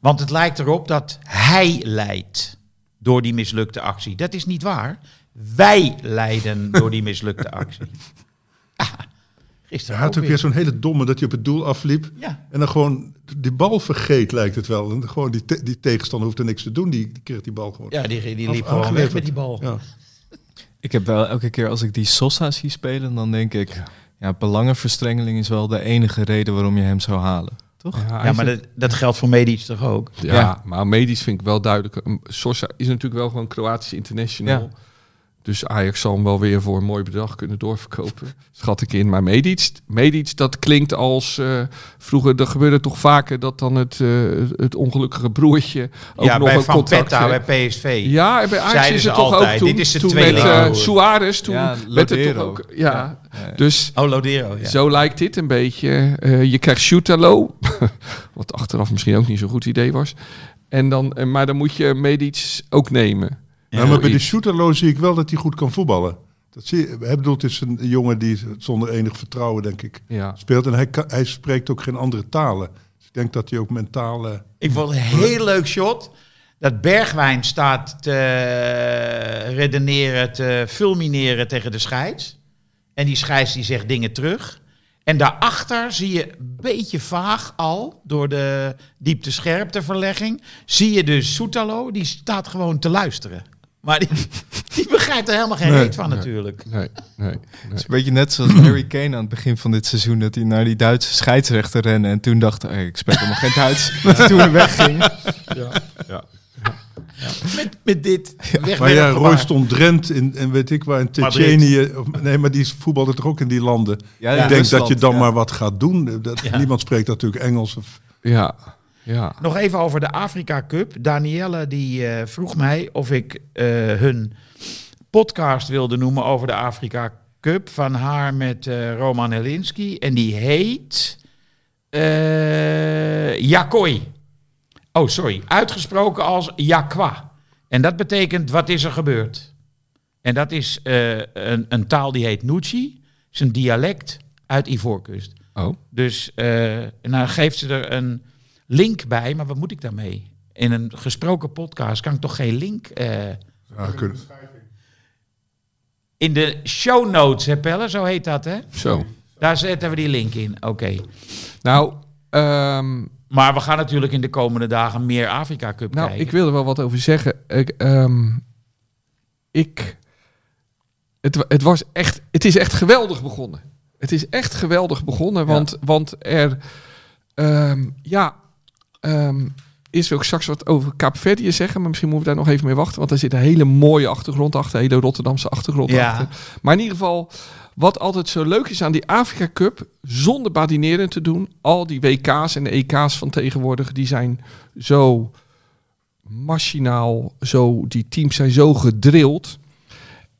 Want het lijkt erop dat hij leidt door die mislukte actie. Dat is niet waar. Wij leiden door die mislukte actie. Ah, Hij gisteren had ook weer. zo'n hele domme dat hij op het doel afliep. Ja, En dan gewoon die bal vergeet, lijkt het wel. En gewoon die, te- die tegenstander hoeft er niks te doen. Die, die kreeg die bal gewoon. ja die, die af- liep gewoon weg met die bal. Ja. Ik heb wel elke keer als ik die Sosa zie spelen, dan denk ik, ja, belangenverstrengeling is wel de enige reden waarom je hem zou halen. Toch? Ja, Ja, maar dat, dat geldt voor Medisch toch ook? Ja, Ja. maar medisch vind ik wel duidelijk. Sosa is natuurlijk wel gewoon Kroatisch international. Ja. Dus Ajax zal hem wel weer voor een mooi bedrag kunnen doorverkopen. Schat ik in. Maar Medic, Medic dat klinkt als... eh, vroeger, er gebeurde toch vaker dat dan het, eh, het ongelukkige broertje... ook ja, nog bij een Van contact Petta, heeft. bij PSV. Ja, en bij Ajax Zeiden is het toch altijd, ook toen, dit is de toen tweede met eh. Suarez. Toen Ja, werd het toch ook... Ja, Ja. dus... Oh, Lodero. Ja. Zo lijkt dit een beetje. Eh, je krijgt Shootalo, wat achteraf misschien ook niet zo'n goed idee was. En dan, maar dan moet je Medic ook nemen. Ja, maar bij Zoiets. Shooterlo zie ik wel dat hij goed kan voetballen. Dat zie je. Hij bedoelt, het is een jongen die zonder enig vertrouwen, denk ik, Ja. speelt. En hij, kan, hij spreekt ook geen andere talen. Dus ik denk dat hij ook mentaal... eh, Ik vond het een heel leuk shot. Dat Bergwijn staat te redeneren, te fulmineren tegen de scheids. En die scheids die zegt dingen terug. En daarachter zie je een beetje vaag al, door de diepte-scherpteverlegging, zie je dus Soetalo, die staat gewoon te luisteren. Maar die, die begrijpt er helemaal geen Nee, reet van nee. natuurlijk. Nee, nee, nee. Het is een beetje net zoals Harry Kane aan het begin van dit seizoen, dat hij naar die Duitse scheidsrechter rende en toen dacht, hey, ik spreek helemaal geen Duits. Dat toen hij wegging. Met, met dit weg maar ja, gebaar. Royston Drent in, en weet ik waar, in Tsjetsjenië. of- Nee, maar die voetbalde toch ook in die landen. Ja, ik denk Rusland, dat je dan ja. maar wat gaat doen. Dat, Ja. Niemand spreekt natuurlijk Engels. Of, Ja, ja. Nog even over de Afrika Cup. Danielle die eh, vroeg mij of ik eh, hun podcast wilde noemen over de Afrika Cup van haar met eh, Roman Helinski. En die heet Jakoi. Oh, sorry. Uitgesproken als Jakwa. En dat betekent wat is er gebeurd? En dat is een, een taal die heet Nuchi. is een dialect uit Ivoorkust. Oh, Dus eh nou geeft ze er een link bij, maar wat moet ik daarmee? In een gesproken podcast kan ik toch geen link... eh, ja, kunnen. in de show notes, hè Pelle? Zo heet dat, hè? zo. Daar zetten we die link in, oké. Nou, ehm, Maar we gaan natuurlijk in de komende dagen meer Afrika Cup nou kijken. ik wil er wel wat over zeggen. Ik, ehm, ik het, het was echt, het is echt geweldig begonnen. Het is echt geweldig begonnen, want, want er, ehm, ja, ehm, eerst wil ik straks wat over Kaapverdië zeggen, maar misschien moeten we daar nog even mee wachten, want daar zit een hele mooie achtergrond achter, hele Rotterdamse achtergrond Ja. achter. Maar in ieder geval, wat altijd zo leuk is aan die Afrika Cup, zonder badineren te doen, al die WK's en de EK's van tegenwoordig, die zijn zo machinaal, zo, die teams zijn zo gedrild.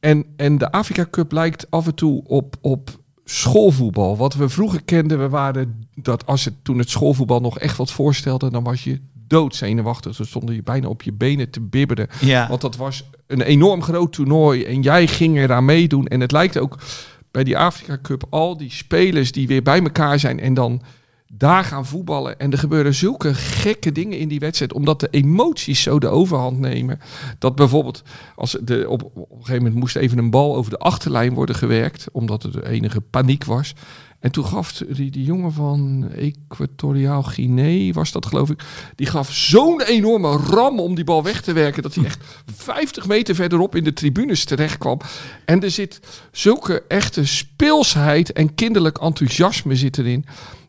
En, en de Afrika Cup lijkt af en toe op, op schoolvoetbal. Wat we vroeger kenden, we waren dat als het toen het schoolvoetbal nog echt wat voorstelde, dan was je doodzenuwachtig. Dan stond je bijna op je benen te bibberen. Ja. Want dat was een enorm groot toernooi en jij ging eraan meedoen. En het lijkt ook bij die Afrika Cup al die spelers die weer bij elkaar zijn en dan daar gaan voetballen. En er gebeuren zulke gekke dingen in die wedstrijd, omdat de emoties zo de overhand nemen. Dat bijvoorbeeld, als de, op, een gegeven moment moest even een bal over de achterlijn worden gewerkt, omdat er de enige paniek was. En toen gaf die, die jongen van Equatoriaal Guinea, was dat geloof ik, die gaf zo'n enorme ram om die bal weg te werken, dat hij echt 50 meter verderop in de tribunes terecht kwam. En er zit zulke echte speelsheid en kinderlijk enthousiasme zit erin.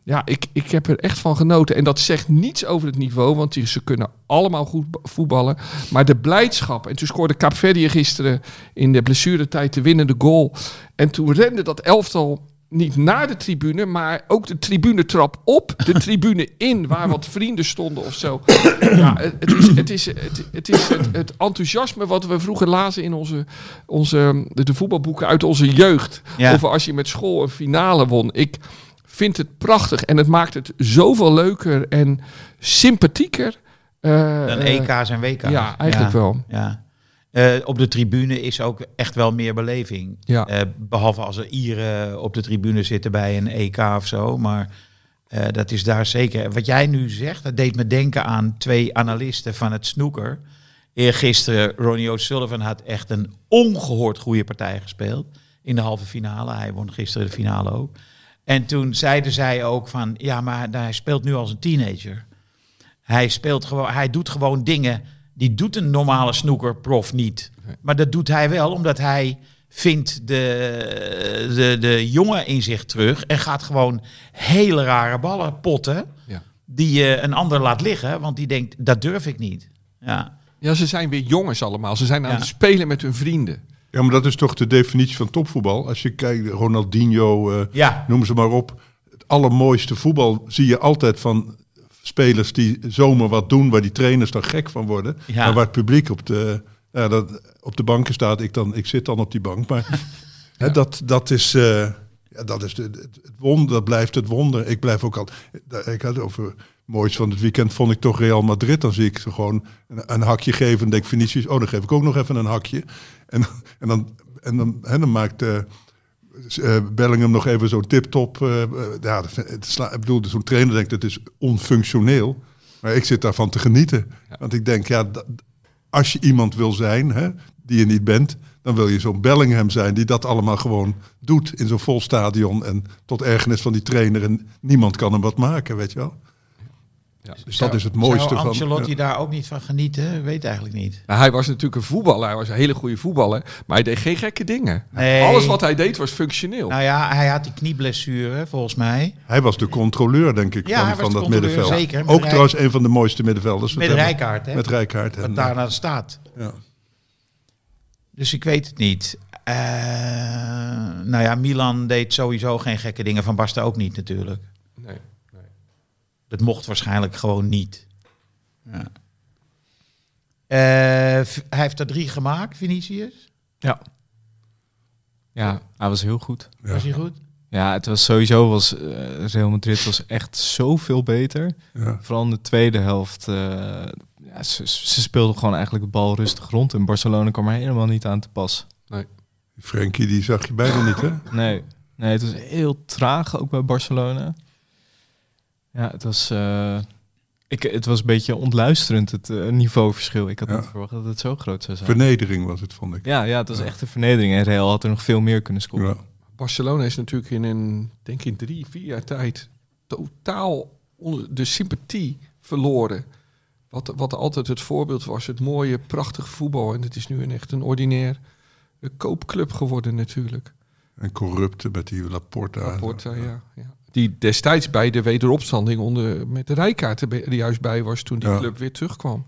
Ja, ik, ik heb er echt van genoten. En dat zegt niets over het niveau, want die, ze kunnen allemaal goed voetballen. Maar de blijdschap. En toen scoorde Kaapverdië gisteren in de blessuretijd de winnende goal. En toen rende dat elftal niet naar de tribune, maar ook de tribunetrap op, de tribune in, waar wat vrienden stonden of zo. Ja, het het is, het, is, het, het, is het, het enthousiasme wat we vroeger lazen in onze, onze, de, voetbalboeken uit onze jeugd. Ja. Over als je met school een finale won. Ik vind het prachtig en het maakt het zoveel leuker en sympathieker. eh, Dan eh, EK's en WK's. Ja, eigenlijk Ja. wel. Ja. Eh, op de tribune is ook echt wel meer beleving. Ja. Eh, behalve als er Ieren op de tribune zitten bij een EK of zo. Maar dat is daar zeker. Wat jij nu zegt, dat deed me denken aan twee analisten van het snoeker. Eergisteren, Ronnie O'Sullivan had echt een ongehoord goede partij gespeeld. In de halve finale. Hij won gisteren de finale ook. En toen zeiden zij ook van, ja, maar hij speelt nu als een teenager. Hij speelt gewoon, hij doet gewoon dingen die doet een normale snoekerprof niet. Maar dat doet hij wel omdat hij vindt de, de, de jongen in zich terug en gaat gewoon hele rare ballen potten Ja. die je een ander laat liggen, want die denkt dat durf ik niet. Ja, Ja, ze zijn weer jongens allemaal. Ze zijn aan Ja. het spelen met hun vrienden. Ja, maar dat is toch de definitie van topvoetbal. Als je kijkt, Ronaldinho, ja, noem ze maar op. Het allermooiste voetbal zie je altijd van spelers die zomaar wat doen... waar die trainers dan gek van worden. Ja. Maar waar het publiek op de, ja, dat, op de banken staat. Ik, dan, ik zit dan op die bank. Maar hè, dat, dat is... ja, dat is de, het het wonder, dat blijft het wonder. Ik blijf ook al. Ik had over moois van het weekend vond ik toch Real Madrid. Dan zie ik ze gewoon een, een hakje geven en denk Vinicius, oh dan geef ik ook nog even een hakje. En, en dan en dan, hè, dan maakt eh, eh, Bellingham nog even zo'n tip-top. eh, ja, het sla- ik bedoel, zo'n trainer denkt dat is onfunctioneel. Maar ik zit daarvan te genieten. Want ik denk, ja, dat- als je iemand wil zijn hè, die je niet bent, dan wil je zo'n Bellingham zijn die dat allemaal gewoon doet in zo'n vol stadion en tot ergernis van die trainer en niemand kan hem wat maken, weet je wel. Ja. Dus dat is het mooiste Zou van. Ancelotti ja. daar ook niet van genieten? Weet eigenlijk niet. Nou, hij was natuurlijk een voetballer. Hij was een hele goede voetballer. Maar hij deed geen gekke dingen. Nee. Alles wat hij deed was functioneel. Nou ja, hij had die knieblessure volgens mij. Hij was de controleur, denk ik, Ja, van, van dat controleur, middenveld. zeker. Ook Rijk- trouwens een van de mooiste middenvelders. Met Rijkaard, hè? Met Rijkaard. Wat daarna staat. ja. Dus ik weet het niet. Eh, nou ja, Milan deed sowieso geen gekke dingen. Van Basten ook niet natuurlijk. Nee. Dat mocht waarschijnlijk gewoon niet. Ja. Eh, hij heeft er drie gemaakt, Vinicius. Ja. Ja, hij was heel goed. Ja. Was hij goed? Ja, het was sowieso was eh, Real Madrid was echt zoveel beter. Ja. Vooral in de tweede helft. eh, ja, ze, ze speelden gewoon eigenlijk de bal rustig rond. En Barcelona kwam er helemaal niet aan te pas. Frenkie, die zag je bijna niet, hè? Nee, nee, het was heel traag ook bij Barcelona. Ja, het was, eh, ik, het was een beetje ontluisterend, het eh, niveauverschil. Ik had Ja. niet verwacht dat het zo groot zou zijn. Vernedering was het, vond ik. Ja, ja, het was echt een vernedering. En Real had er nog veel meer kunnen scoren. Ja. Barcelona is natuurlijk in een, denk ik in drie, vier jaar tijd totaal onder de sympathie verloren. Wat, wat altijd het voorbeeld was, het mooie, prachtige voetbal. En het is nu een echt een ordinair eh, koopclub geworden natuurlijk. En corrupte met die Laporta. Laporta, ja. ja, Die destijds bij de wederopstanding onder, met de rijkaart er, juist bij was toen die Ja. club weer terugkwam.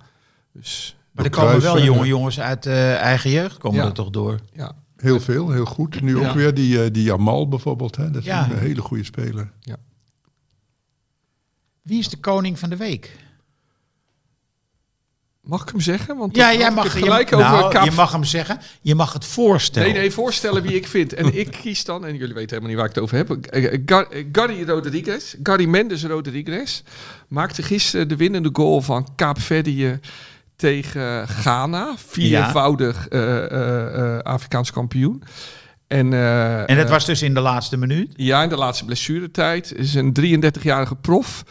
Dus Maar er komen wel jonge jongens uit eh, eigen jeugd, komen Ja. er toch door. ja, Heel veel, heel goed. Nu Ja. ook weer die, eh, die Jamal bijvoorbeeld. Hè? Dat is Ja. een hele goede speler. Wie is de koning van de week? Mag ik hem zeggen? Want Ja, jij mag het je- gelijk over nou, Kaap- Je mag hem zeggen. Je mag het voorstellen. Nee, nee, voorstellen wie ik vind. En ik kies dan, en jullie weten helemaal niet waar ik het over heb. eh, eh, eh, Gary Rodriguez, Gary Mendes Rodriguez, maakte gisteren de winnende goal van Kaapverdië tegen Ghana. Viervoudig eh, eh, eh, Afrikaans kampioen. En, eh, En dat was dus in de laatste minuut. ja, in de laatste blessuretijd. Is een 33-jarige prof.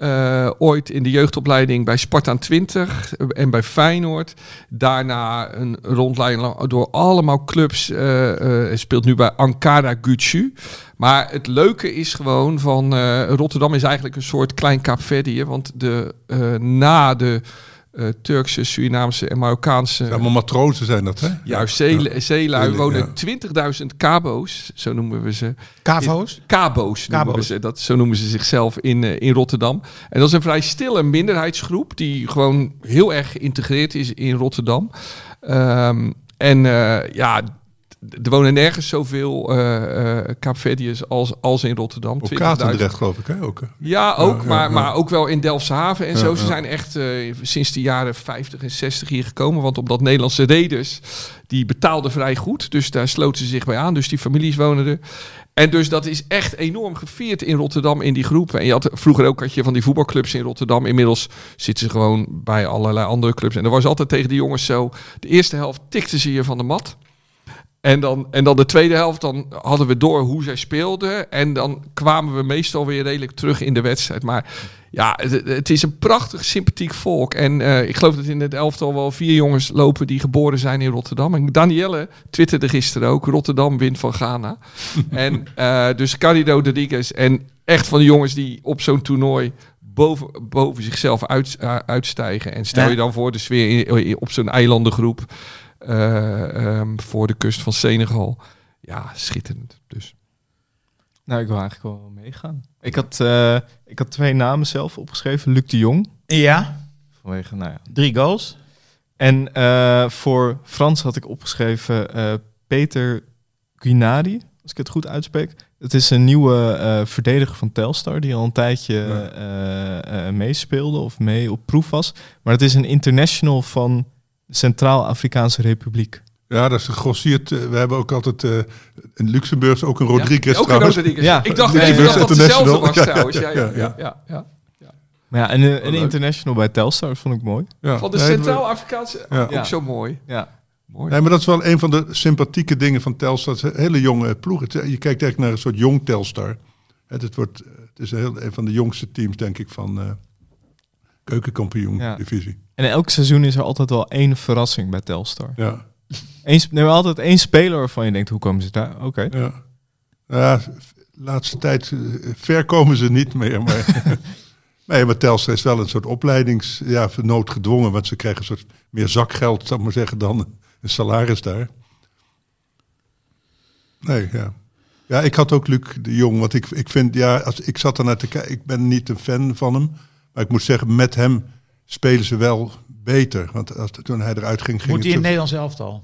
Eh, ooit in de jeugdopleiding bij Spartaan 20 en bij Feyenoord. Daarna een rondleiding door allemaal clubs. Hij speelt nu bij Ankara Gücü. Maar het leuke is gewoon van Rotterdam is eigenlijk een soort klein Kaapverdië. Want de, na de eh, Turkse, Surinaamse en Marokkaanse... Allemaal matrozen zijn dat, hè? Juist, zeelui, zeelui Ja. wonen 20.000 cabo's, zo noemen we ze. Cabo's noemen Cabo's. we ze. Dat, zo noemen ze zichzelf in, eh, in Rotterdam. En dat is een vrij stille minderheidsgroep die gewoon heel erg geïntegreerd is in Rotterdam. Ehm, en eh, ja, er wonen nergens zoveel eh Kaapverdiërs als, als in Rotterdam. Op 20.000. Katendrecht geloof ik, hè? Ook, hè? Ja, ook, Ja, maar, ja, ja. maar ook wel in Delfshaven en zo. Ze zijn echt eh, sinds de jaren 50 en 60 hier gekomen. Want omdat Nederlandse reders, die betaalden vrij goed. Dus daar sloten ze zich bij aan. Dus die families wonen er. En dus dat is echt enorm gevierd in Rotterdam in die groepen. En je had vroeger ook had je van die voetbalclubs in Rotterdam. Inmiddels zitten ze gewoon bij allerlei andere clubs. En er was altijd tegen de jongens zo. De eerste helft tikten ze je van de mat. En dan, en dan de tweede helft, dan hadden we door hoe zij speelden. En dan kwamen we meestal weer redelijk terug in de wedstrijd. Maar ja, het, het is een prachtig sympathiek volk. En eh, ik geloof dat in het elftal wel vier jongens lopen die geboren zijn in Rotterdam. En Danielle twitterde gisteren ook, Rotterdam wint van Ghana. en eh, dus Carido Rodriguez en echt van de jongens die op zo'n toernooi boven, boven zichzelf uit, eh, uitstijgen. En stel Ja. je dan voor de sfeer in- in- op zo'n eilandengroep eh, ehm, voor de kust van Senegal. Ja, schitterend. Dus. Nou, ik wil eigenlijk wel meegaan. Ik had, eh, ik had twee namen zelf opgeschreven. Luc de Jong. Ja, Vanwege, nou ja. drie goals. En eh, voor Frans had ik opgeschreven eh, Peter Guinari, als ik het goed uitspreek. Het is een nieuwe eh, verdediger van Telstar die al een tijdje Ja. eh, eh, meespeelde of mee op proef was. Maar het is een international van Centraal-Afrikaanse Republiek. Ja, dat is gegrossierd. eh, we hebben ook altijd eh in Luxemburg ook een Rodriguez Ja, ook een trouwens. Rodriguez. Ja. Ik dacht Nee, even dat dat dezelfde International. was trouwens. Ja, ja, ja, ja, ja. ja, ja. Maar ja, een, een leuk. international bij Telstar dat vond ik mooi. Ja. Van de Centraal-Afrikaanse, Ja. ook zo mooi. Ja. mooi. Nee, maar dat is wel een van de sympathieke dingen van Telstar. Het is een hele jonge ploeg. Je kijkt eigenlijk naar een soort jong Telstar. Het, het, wordt, het is een, heel, een van de jongste teams, denk ik, van eh Ja. keukenkampioen-divisie. En elk seizoen is er altijd wel één verrassing bij Telstar. Ja. Eén, sp- nee, altijd één speler waarvan je denkt, hoe komen ze daar? Oké. Ja. ja, laatste tijd eh, ver komen ze niet meer. Maar, nee, maar Telstra is wel een soort opleidings... Ja, noodgedwongen, want ze krijgen een soort meer zakgeld, zou ik maar zeggen, dan een salaris daar. Nee, ja. Ja, ik had ook Luc de Jong, want ik, ik vind, ja, als, ik zat er naar te kijken, ik ben niet een fan van hem. Maar ik moet zeggen, met hem spelen ze wel beter. Want als, toen hij eruit ging, ging Moet hij in het Nederlands elftal?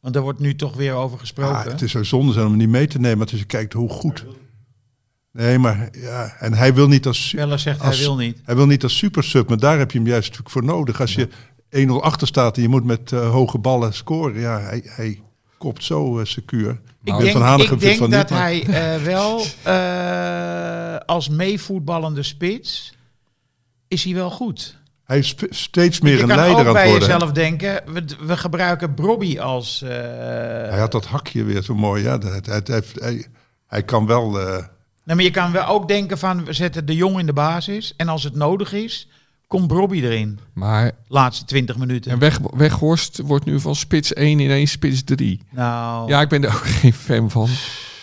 Want daar wordt nu toch weer over gesproken. Ah, het is zo zonde zijn om hem niet mee te nemen. Want als je kijkt hoe goed. Nee, maar ja. En hij wil niet als, Weller zegt als- hij wil niet. hij wil niet als super sub. Maar daar heb je hem juist natuurlijk voor nodig. Als je 1-0 achter staat en je moet met eh, hoge ballen scoren. Ja, hij, hij kopt zo eh, secuur. Ik denk, van ik denk van dat niet, hij eh, wel eh, als meevoetballende spits is hij wel goed. Hij is steeds meer je een kan leider ook aan bij het worden. hè. jezelf denken, we, we gebruiken Brobby als... eh, Hij had dat hakje weer zo mooi. Ja, dat, hij, hij, hij, hij kan wel... eh, nou, maar je kan wel ook denken van, we zetten de jong in de basis. En als het nodig is, komt Brobby erin. Maar Laatste 20 minuten. en Weg, Weghorst wordt nu van spits 1 ineens spits 3. nou, Ja, ik ben er ook geen fan van.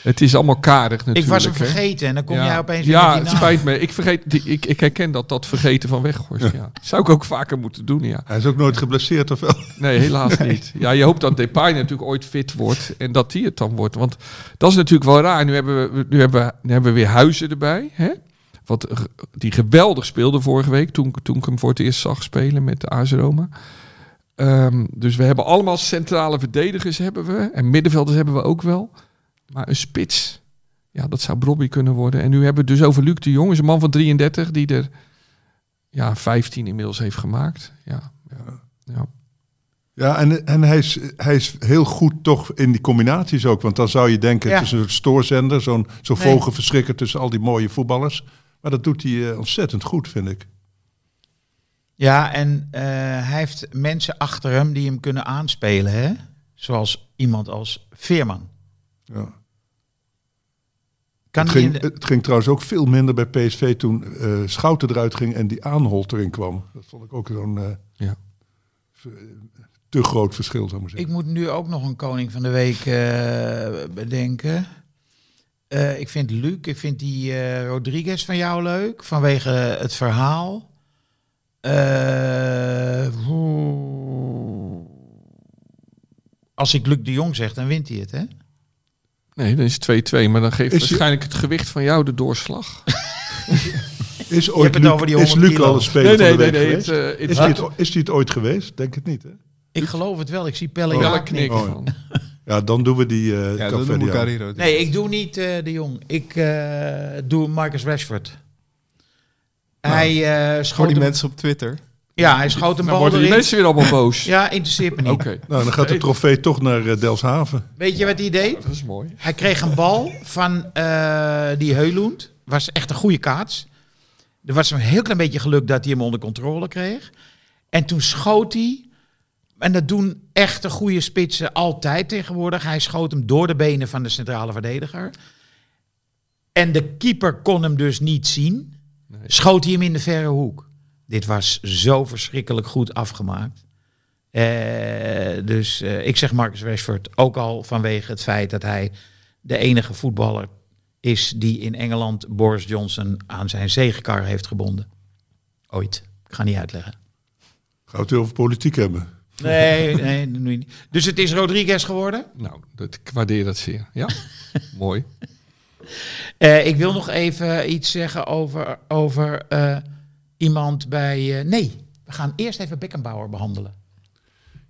Het is allemaal karig natuurlijk. Ik was hem hè. vergeten en dan kom ja. jij opeens weer Ja, met die het naam. spijt me. Ik, vergeet, die, ik, ik herken dat, dat vergeten van Weghorst. Ja. Zou ik ook vaker moeten doen, ja. Hij is ook nooit geblesseerd of wel? Nee, helaas niet. Ja, je hoopt dat Depay natuurlijk ooit fit wordt en dat die het dan wordt. Want dat is natuurlijk wel raar. Nu hebben we, nu hebben we, nu hebben we weer Huizen erbij. Hè? Wat, die geweldig speelde vorige week toen, toen ik hem voor het eerst zag spelen met de AS Roma. Ehm, dus we hebben allemaal centrale verdedigers hebben we. En middenvelders hebben we ook wel. Maar een spits, ja, dat zou Brobby kunnen worden. En nu hebben we het dus over Luc de Jong. is een man van 33 die er ja, 15 inmiddels heeft gemaakt. Ja, ja, ja. Ja, en, en hij, is, hij is heel goed toch in die combinaties ook. Want dan zou je denken, Ja. het is een soort stoorzender, zo'n Nee. vogelverschrikker tussen al die mooie voetballers. Maar dat doet hij eh, ontzettend goed, vind ik. Ja, en eh, hij heeft mensen achter hem die hem kunnen aanspelen, hè? Zoals iemand als Veerman. Ja. Kan Het, ging, de- het ging trouwens ook veel minder bij PSV toen eh Schouten eruit ging en die Aanholt erin kwam. Dat vond ik ook zo'n eh, Ja. te groot verschil, zou ik Ik moet nu ook nog een koning van de week eh, bedenken. Eh, ik vind Luc, ik vind die eh, Rodriguez van jou leuk, vanwege het verhaal. Eh, als ik Luc de Jong zeg, dan wint hij het, hè? Nee, dan is het 2-2. Maar dan geeft Is je- waarschijnlijk het gewicht van jou de doorslag. Is, hebt ooit het Luc, over die is 100 Luc kilo. al een speler Nee, van nee, de nee. week nee het, geweest? eh, het- is, hij het, is hij het ooit geweest? Denk het niet, hè? Ik geloof het wel, ik zie Pelle Oh. ja Wel een knik Oh, ja. van. Ja, dan doen we die eh Ja, doen we. Carrero. Nee, ik doe niet eh, de Jong. Ik eh, doe Marcus Rashford. Hij eh, Voor schoot die mensen op Twitter. Ja, hij schoot een Dan bal worden die erin. mensen weer allemaal boos. Ja, interesseert me niet. Oké, Nou, dan gaat de trofee toch naar eh, Delfshaven. Weet je wat hij deed? dat is mooi. Hij kreeg een bal van eh, die Heulund. Was echt een goede kaats. Er was een heel klein beetje geluk dat hij hem onder controle kreeg. En toen schoot hij. En dat doen echte goede spitsen altijd tegenwoordig. Hij schoot hem door de benen van de centrale verdediger. En de keeper kon hem dus niet zien. Schoot hij hem in de verre hoek. Dit was zo verschrikkelijk goed afgemaakt. Eh, dus eh, ik zeg Marcus Rashford ook al vanwege het feit dat hij de enige voetballer is die in Engeland Boris Johnson aan zijn zegekar heeft gebonden. Ooit. Ik ga niet uitleggen. Het weer over politiek hebben? Nee, nee, niet. Dus het is Rodriguez geworden. Nou, dat, ik waardeer dat zeer. Ja, mooi. Eh, ik wil nog even iets zeggen over, over eh, iemand bij... eh, nee, we gaan eerst even Beckenbauer behandelen.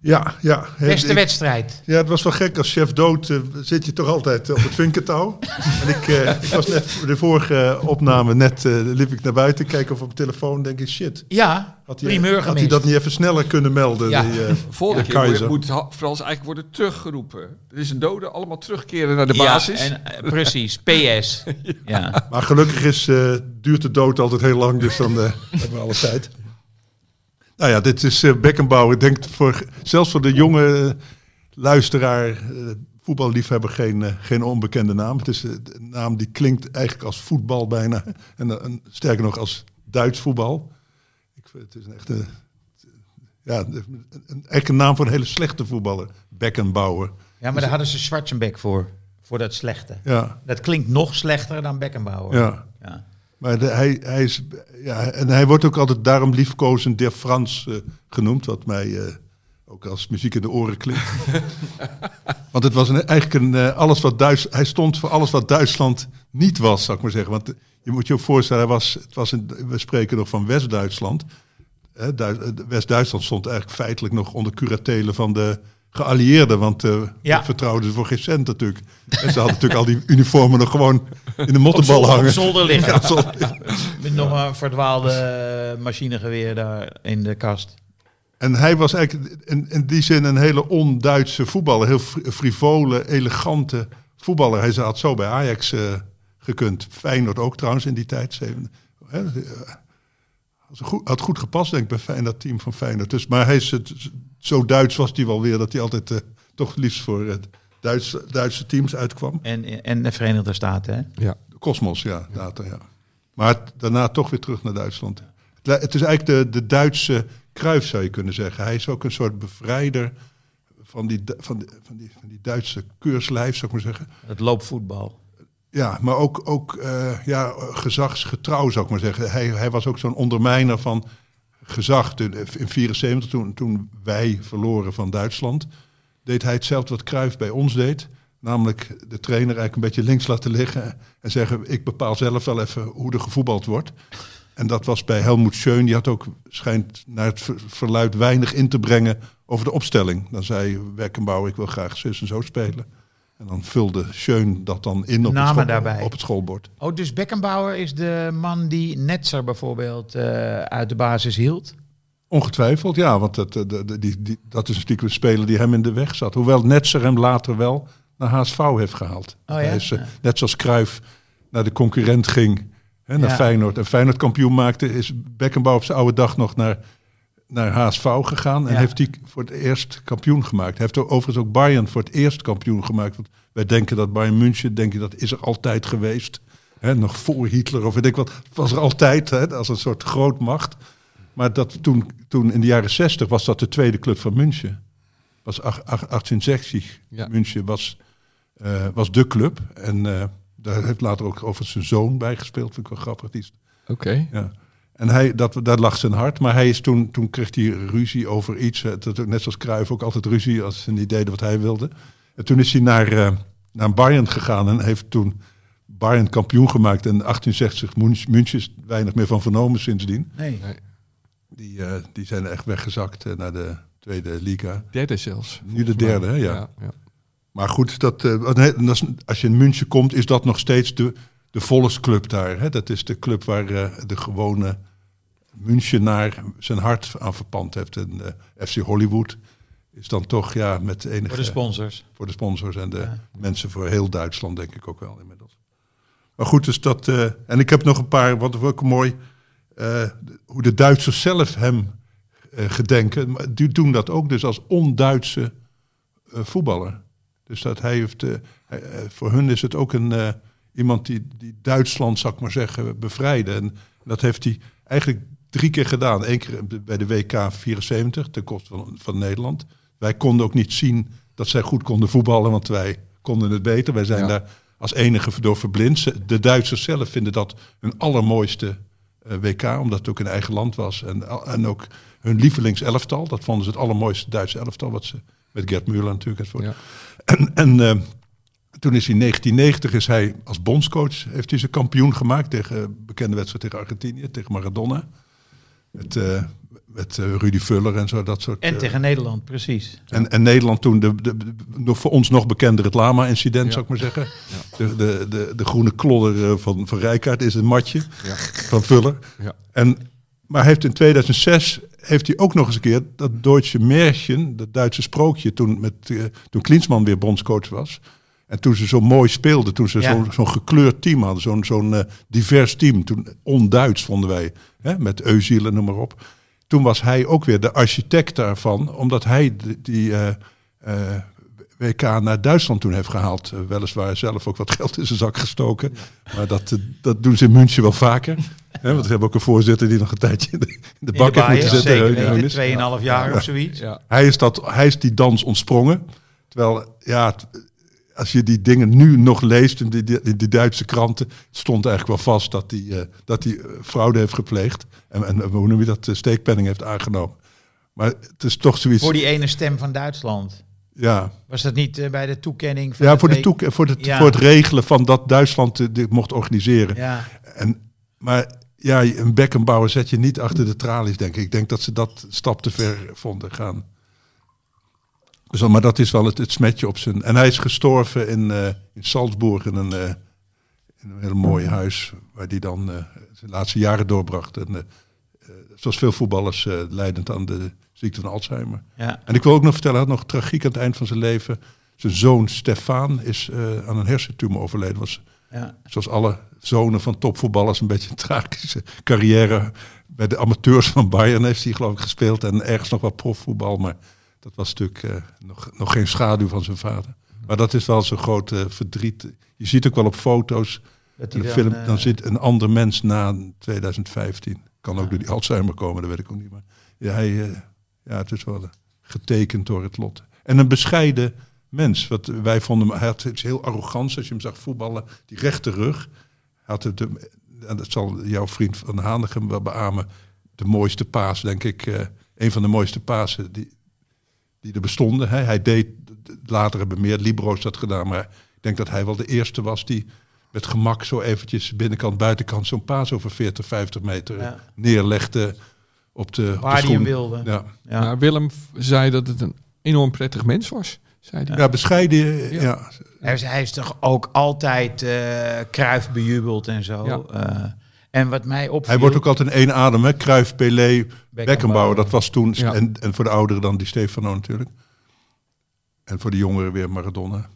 Ja, ja. Beste ik- wedstrijd. Ja, het was wel gek. Als chef dood eh, zit je toch altijd op het vinkentouw. en ik, eh, ik was net voor de vorige opname, net eh, liep ik naar buiten, kijken of op mijn telefoon, denk ik, shit. Ja, Had hij, primeur had hij dat niet even sneller kunnen melden? Ja. Die, eh, Volgende Ja, keer moet, moet Frans eigenlijk worden teruggeroepen. Er is een dode, allemaal terugkeren naar de Ja, basis. en, eh, precies, PS. ja. maar gelukkig is, eh, duurt de dood altijd heel lang, dus dan eh, hebben we alle tijd. Nou ja, dit is eh, Beckenbauer. Ik denk voor, zelfs voor de jonge eh, luisteraar, eh, voetballiefhebber, geen, geen onbekende naam. Het is een naam die klinkt eigenlijk als voetbal bijna. En, en sterker nog als Duits voetbal. Ik het is een echte... Ja, een naam voor een hele slechte voetballer. Beckenbauer. ja, maar daar hadden ze Schwarzenbeck voor. Voor dat slechte. Ja, Dat klinkt nog slechter dan Beckenbauer. ja. Ja. Maar de, hij, hij is, ja, en hij wordt ook altijd daarom liefkozend der Frans eh, genoemd, wat mij eh, ook als muziek in de oren klinkt. Want het was een, eigenlijk een, eh, alles wat Duits, hij stond voor alles wat Duitsland niet was, zou ik maar zeggen. Want je moet je ook voorstellen, hij was, het was een, we spreken nog van West-Duitsland. West-Duitsland stond eigenlijk feitelijk nog onder curatele van de geallieerden, want eh Ja. dat vertrouwden ze voor geen cent natuurlijk. En ze hadden natuurlijk al die uniformen nog gewoon in de mottenbal hangen. op zolder liggen. Ja, op zolder. Met nog een verdwaalde eh, machinegeweer daar in de kast. En hij was eigenlijk in, in die zin een hele on-Duitse voetballer. Heel fri- frivole, elegante voetballer. Hij had zo bij Ajax eh, gekund. Feyenoord ook trouwens in die tijd. Zeven- hè, had goed, had goed gepast denk ik bij Feyenoord, dat team van Feyenoord. Dus, maar hij is het, zo Duits was hij wel weer dat hij altijd eh, toch liefst voor het Duitse, Duitse teams uitkwam. En, en de Verenigde Staten, hè? Ja. Cosmos, ja, data, ja. Maar het- daarna toch weer terug naar Duitsland. Het, is eigenlijk de, de Duitse Kruif, zou je kunnen zeggen. Hij is ook een soort bevrijder van die, van die, van die, van die Duitse keurslijf, zou ik maar zeggen. Het loopvoetbal. Ja, maar ook, ook eh, ja, gezagsgetrouw zou ik maar zeggen. Hij, hij was ook zo'n ondermijner van gezag. In 74, toen, toen wij verloren van Duitsland, deed hij hetzelfde wat Cruijff bij ons deed. Namelijk de trainer eigenlijk een beetje links laten liggen en zeggen: Ik bepaal zelf wel even hoe er gevoetbald wordt. En dat was bij Helmoet Schön. Die had ook, schijnt naar het ver- verluid, weinig in te brengen over de opstelling. Dan zei Weckenbauer: Ik wil graag zus en zo spelen. En dan vulde Schön dat dan in op, het, Namen school- daarbij. op het schoolbord. Oh, dus Beckenbauer is de man die Netzer bijvoorbeeld eh, uit de basis hield? Ongetwijfeld, ja, want dat, dat, dat- die, die, dat is natuurlijk een speler die hem in de weg zat. Hoewel Netzer hem later wel naar HSV heeft gehaald. Oh ja? Hij is, eh, Ja. Net zoals Cruijff naar de concurrent ging, hè, naar Ja. Feyenoord. En Feyenoord kampioen maakte, is Beckenbauer op zijn oude dag nog naar, naar HSV gegaan. En Ja. heeft hij voor het eerst kampioen gemaakt. Hij heeft overigens ook Bayern voor het eerst kampioen gemaakt. Want wij denken dat Bayern München, denken dat is er altijd geweest. Hè, nog voor Hitler of weet ik wat. Was er altijd, hè, als een soort grootmacht. Maar dat toen, toen in de jaren 60 was dat de tweede club van München. Was ach- ach- 1860. Ja. München was, eh, was de club. En eh, daar heeft later ook over zijn zoon bij gespeeld. Vind ik wel grappig. Die Oké. ja. En hij, dat, daar lag zijn hart. Maar hij is toen, toen kreeg hij ruzie over iets. eh, Dat, net zoals Cruijff ook altijd ruzie als ze niet deden wat hij wilde. En toen is hij naar, eh, naar Bayern gegaan en heeft toen Bayern kampioen gemaakt. En 1860 München, München is weinig meer van vernomen sindsdien. Nee. Die, eh, die zijn echt weggezakt naar de tweede liga. Derde zelfs. Nu de derde, hè? Ja. ja, ja. Maar goed, dat, eh, als je in München komt, is dat nog steeds de, de volksclub daar. Hè? Dat is de club waar eh, de gewone Münchenaar zijn hart aan verpand heeft. En eh, FC Hollywood is dan toch ja, met enige... Voor de sponsors. voor de sponsors en de Ja. mensen voor heel Duitsland, denk ik ook wel inmiddels. Maar goed, dus dat. eh, en ik heb nog een paar, wat ook mooi, hoe de Duitsers zelf hem gedenken. Maar die doen dat ook dus als on-Duitse voetballer. Dus dat hij heeft, voor hun is het ook een, iemand die, die Duitsland, zou ik maar zeggen, bevrijdde. En dat heeft hij eigenlijk drie keer gedaan. Eén keer bij de WK 74, ten koste van, van Nederland. Wij konden ook niet zien dat zij goed konden voetballen, want wij konden het beter. Wij zijn Ja. daar als enige door verblind. De Duitsers zelf vinden dat hun allermooiste eh, WK, omdat het ook in eigen land was. En, en ook hun lievelingselftal, dat vonden ze het allermooiste Duitse elftal, wat ze met Gerd Müller natuurlijk enzovoort. Ja. En, en eh, toen is hij in 1990 is hij als bondscoach heeft hij zijn kampioen gemaakt tegen een bekende wedstrijd tegen Argentinië, tegen Maradona. Met, eh, met eh, Rudy Vuller en zo, dat soort. En eh, tegen Nederland, precies. en, en Nederland toen, de, de, voor ons nog bekender het Lama-incident, Ja. zou ik maar zeggen. De, de, de, de groene klodder eh, van, van Rijkaard is een matje Ja. van Vuller. Ja. En, maar heeft in 2006 heeft hij ook nog eens een keer dat Duitse Märchen, dat Duitse sprookje, toen, met, eh, toen Klinsmann weer bondscoach was. En toen ze zo mooi speelden, toen ze Ja. zo'n gekleurd team hadden, zo'n zo'n eh, divers team, toen on-Duits vonden wij, hè, met Eusiel en noem maar op. Toen was hij ook weer de architect daarvan, omdat hij die, die eh, eh, WK naar Duitsland toen heeft gehaald. Eh, weliswaar zelf ook wat geld in zijn zak gestoken. Maar dat, dat doen ze in München wel vaker. Hè, want we hebben ook een voorzitter die nog een tijdje in de, in de In bak de heeft moeten zitten. zeker Heun- weten, Heunis. Tweeënhalf jaar of zoiets. Ja. Hij is, dat, hij is die dans ontsprongen. Terwijl, ja, als je die dingen nu nog leest in die, die, die Duitse kranten, stond eigenlijk wel vast dat hij, eh, dat hij eh, fraude heeft gepleegd. En, en hoe noem je dat, eh, steekpenning heeft aangenomen. Maar het is toch zoiets, Voor die ene stem van Duitsland. ja, Was dat niet bij de toekenning van ja voor, de toek, voor, het, Ja. voor het regelen van dat Duitsland dit mocht organiseren. Ja, En, maar ja, een Beckenbauer zet je niet achter de tralies, denk ik. Ik denk dat ze dat stap te ver vonden gaan. Dus, maar dat is wel het, het smetje op zijn... En hij is gestorven in, eh, in Salzburg in een, eh, in een heel mooi huis... waar hij dan eh, zijn laatste jaren doorbracht. En, zoals veel voetballers leidend aan de ziekte van Alzheimer. ja. En ik wil ook nog vertellen, hij had nog tragiek aan het eind van zijn leven. Zijn zoon Stefan is aan een hersentumor overleden. Was ja. zoals alle zonen van topvoetballers een beetje een tragische carrière. Bij de amateurs van Bayern heeft hij geloof ik gespeeld en ergens nog wat profvoetbal. Maar dat was natuurlijk eh, nog, nog geen schaduw van zijn vader. Maar dat is wel zo'n groot eh, verdriet. Je ziet ook wel op foto's, Dat in de dan, film, eh, dan zit een ander mens na 2015. Kan ook door die Alzheimer komen, dat weet ik ook niet. Maar ja, hij, ja, het is wel getekend door het lot. En een bescheiden mens. Wat wij vonden, hem- hij had iets heel arrogants als je hem zag voetballen. Die rechte rug. Had het, en dat zal jouw vriend Van Hanegem wel beamen. De mooiste paas, denk ik. eh, een van de mooiste pasen die, die er bestonden. Hij, hij deed, later hebben meer Libro's dat gedaan. Maar ik denk dat hij wel de eerste was die met gemak zo eventjes binnenkant, buitenkant zo'n paas over 40, 50 meter Ja. neerlegde op de, op de Waar hij hem schoen. wilde. Ja. Ja. Maar Willem zei dat het een enorm prettig mens was. Zei hij. ja, bescheiden. Ja. Ja. Hij, is, hij is toch ook altijd eh Kruif bejubeld en zo. Ja. Eh, en wat mij opviel... Hij wordt ook altijd in één adem, hè? Cruijff, Pelé, Beckenbauer. Dat was toen, Ja. en, en voor de ouderen dan die Stefano natuurlijk. En voor de jongeren weer Maradona.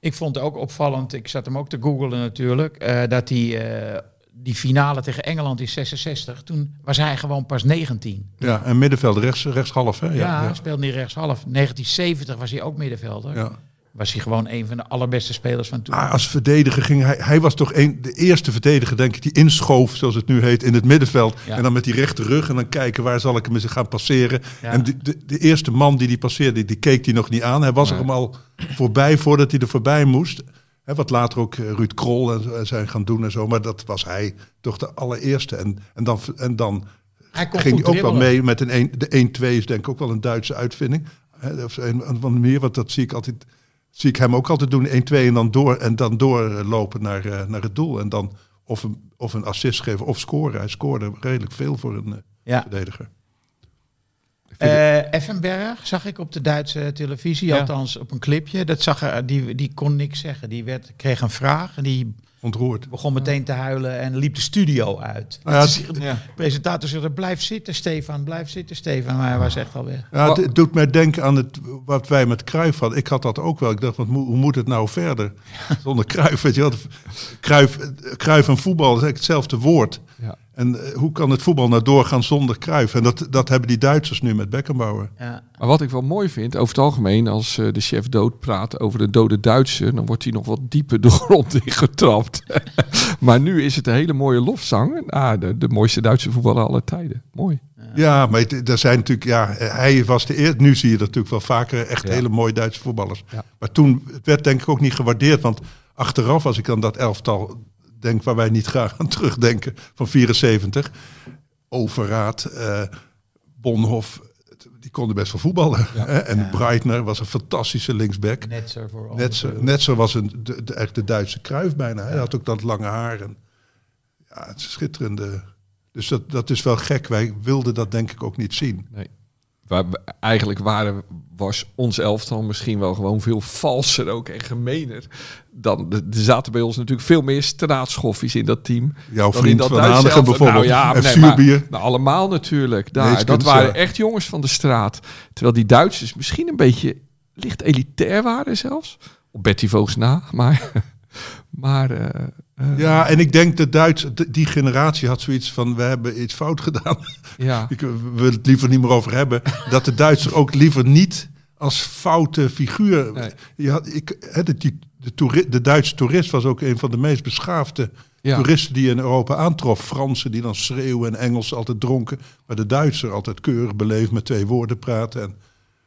Ik vond het ook opvallend, ik zat hem ook te googlen natuurlijk, eh, dat hij eh, die finale tegen Engeland in 66, toen was hij gewoon pas 19. Ja, en middenveld, rechts, rechtshalf, hè? Ja, Ja, ja, speelde niet rechtshalf. 1970 was hij ook middenvelder. ja. Was hij gewoon een van de allerbeste spelers van toen. Ah, als verdediger ging hij... Hij was toch een, de eerste verdediger, denk ik, die inschoof, zoals het nu heet, in het middenveld. Ja. En dan met die rechte rug en dan kijken waar zal ik hem eens gaan passeren. Ja. En de, de, de eerste man die die passeerde, die keek hij nog niet aan. Hij was er hem al voorbij voordat hij er voorbij moest. Wat later ook eh, Ruud Krol en, en zijn gaan doen en zo. Maar dat was hij toch de allereerste. En, en dan, en dan hij kon ging hij ook wel mee met een, een de 1-2 is denk ik ook wel een Duitse uitvinding. Hè, of een, meer, want dat zie ik altijd, zie ik hem ook altijd doen. 1-2 en dan door en dan doorlopen naar, eh, naar het doel. En dan of een, of een assist geven of scoren. Hij scoorde redelijk veel voor een eh, Ja. verdediger. Eh, Effenberg zag ik op de Duitse televisie, Ja. althans op een clipje. Dat zag er, die, die kon niks zeggen. Die werd, kreeg een vraag en die Ontroerd. begon meteen te huilen en liep de studio uit. Nou ja, de presentator zei, blijf zitten Stefan, blijf zitten Stefan. Maar hij was echt al weg. Ja, het, het doet mij denken aan het, wat wij met Cruijff hadden. Ik had dat ook wel. Ik dacht, wat, hoe moet het nou verder? Zonder Cruijff, weet je wat? Cruijff en voetbal is eigenlijk hetzelfde woord. Ja. En eh, hoe kan het voetbal nou doorgaan zonder Cruijff? En dat, dat hebben die Duitsers nu met Beckenbauer. Ja. Maar wat ik wel mooi vind, over het algemeen, als eh, de chef dood praat over de dode Duitser, dan wordt hij nog wat dieper de grond ingetrapt. maar nu is het een hele mooie lofzang. Ah, de, de mooiste Duitse voetballer aller tijden. Mooi. Ja, maar het- er zijn natuurlijk, ja, hij was de eerste. Nu zie je dat natuurlijk wel vaker echt Ja. hele mooie Duitse voetballers. Ja. Maar toen het werd denk ik ook niet gewaardeerd. Want achteraf, als ik dan dat elftal denk waar wij niet graag aan terugdenken, van 74, Overraad, eh Bonhoff, die konden best wel voetballen. hè? En Ja. Breitner was een fantastische linksback. Netzer voor Netzer, Netzer was een, de, de, echt de Duitse kruif bijna. Hij had ook dat lange haar. En, ja, het is schitterende. Dus dat, dat is wel gek. Wij wilden dat denk ik ook niet zien. Nee. Waar, we- eigenlijk waren, was ons elftal misschien wel gewoon veel valser ook en gemener. Dan, er zaten bij ons natuurlijk veel meer straatschoffies in dat team. Jouw dan in vriend dat van Hanegem bijvoorbeeld. Nou ja, en nee, maar- Vuurbier. Nou, allemaal natuurlijk. Daar, dat waren ja. echt jongens van de straat. Terwijl die Duitsers misschien een beetje licht elitair waren zelfs. Op Betty Voogs na, maar... maar eh, eh, Ja, en ik denk dat Duits, die generatie had zoiets van, we hebben iets fout gedaan. ja. Ik wil het liever niet meer over hebben. Dat de Duitser ook liever niet als foute figuur. Nee. Je had, ik, hè, de, die- de, de Duitse toerist was ook een van de meest beschaafde Ja. toeristen die je in Europa aantrof. Fransen die dan schreeuwen en Engelsen altijd dronken. Maar de Duitser altijd keurig beleefd met twee woorden praten. En,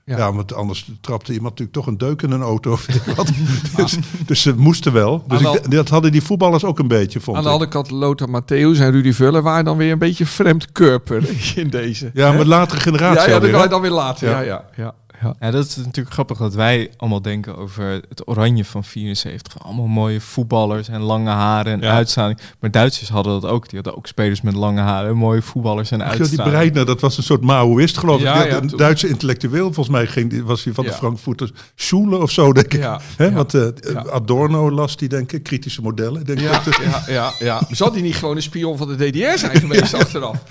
Ja. ja. want anders trapte iemand natuurlijk toch een deuk in een auto. Wat. dus, dus ze moesten wel. Dus ik, dat hadden die voetballers ook een beetje, vond Aan de ik. andere kant, Lothar Matthäus en Rudy Vuller waren dan weer een beetje vreemdkurper in deze. Ja, Hè? maar latere generatie ja, ja, dat dan weer later. Ja, Ja. ja, ja. Ja. Ja, dat is natuurlijk grappig dat wij allemaal denken over het oranje van 74. Allemaal mooie voetballers en lange haren en Ja. uitstraling. Maar Duitsers hadden dat ook. Die hadden ook spelers met lange haren en mooie voetballers en Ja, die. Breitner, dat was een soort Maoïst, geloof ik. Een toen- Duitse intellectueel, volgens mij ging, die- was hij van de. Frankfurter Schule of zo, denk ik. Ja, Hè, ja, Want eh, ja. Adorno las die, denk ik, kritische modellen. Denk ik Ja, eh, ja, ja, ja. Zal die niet gewoon een spion van de DDR zijn geweest achteraf?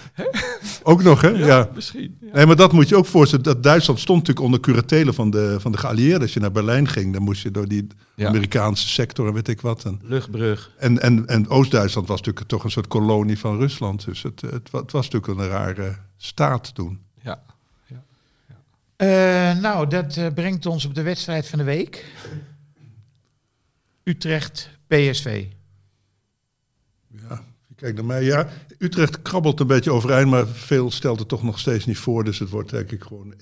Ook nog, hè? Ja. Misschien. Ja. Nee, maar dat moet je ook voorstellen. Dat Duitsland stond natuurlijk onder curatele van de, van de geallieerden. Als je naar Berlijn ging, dan moest je door die Ja. Amerikaanse sector en weet ik wat. En, Luchtbrug. en, en, en Oost-Duitsland was natuurlijk toch een soort kolonie van Rusland. Dus het, het, het was natuurlijk een rare staat toen. Ja. Eh, nou, dat eh, brengt ons op de wedstrijd van de week. Utrecht PSV. Ja, kijk naar mij. Ja, Utrecht krabbelt een beetje overeind, maar veel stelt het toch nog steeds niet voor. Dus het wordt denk ik gewoon 1-4.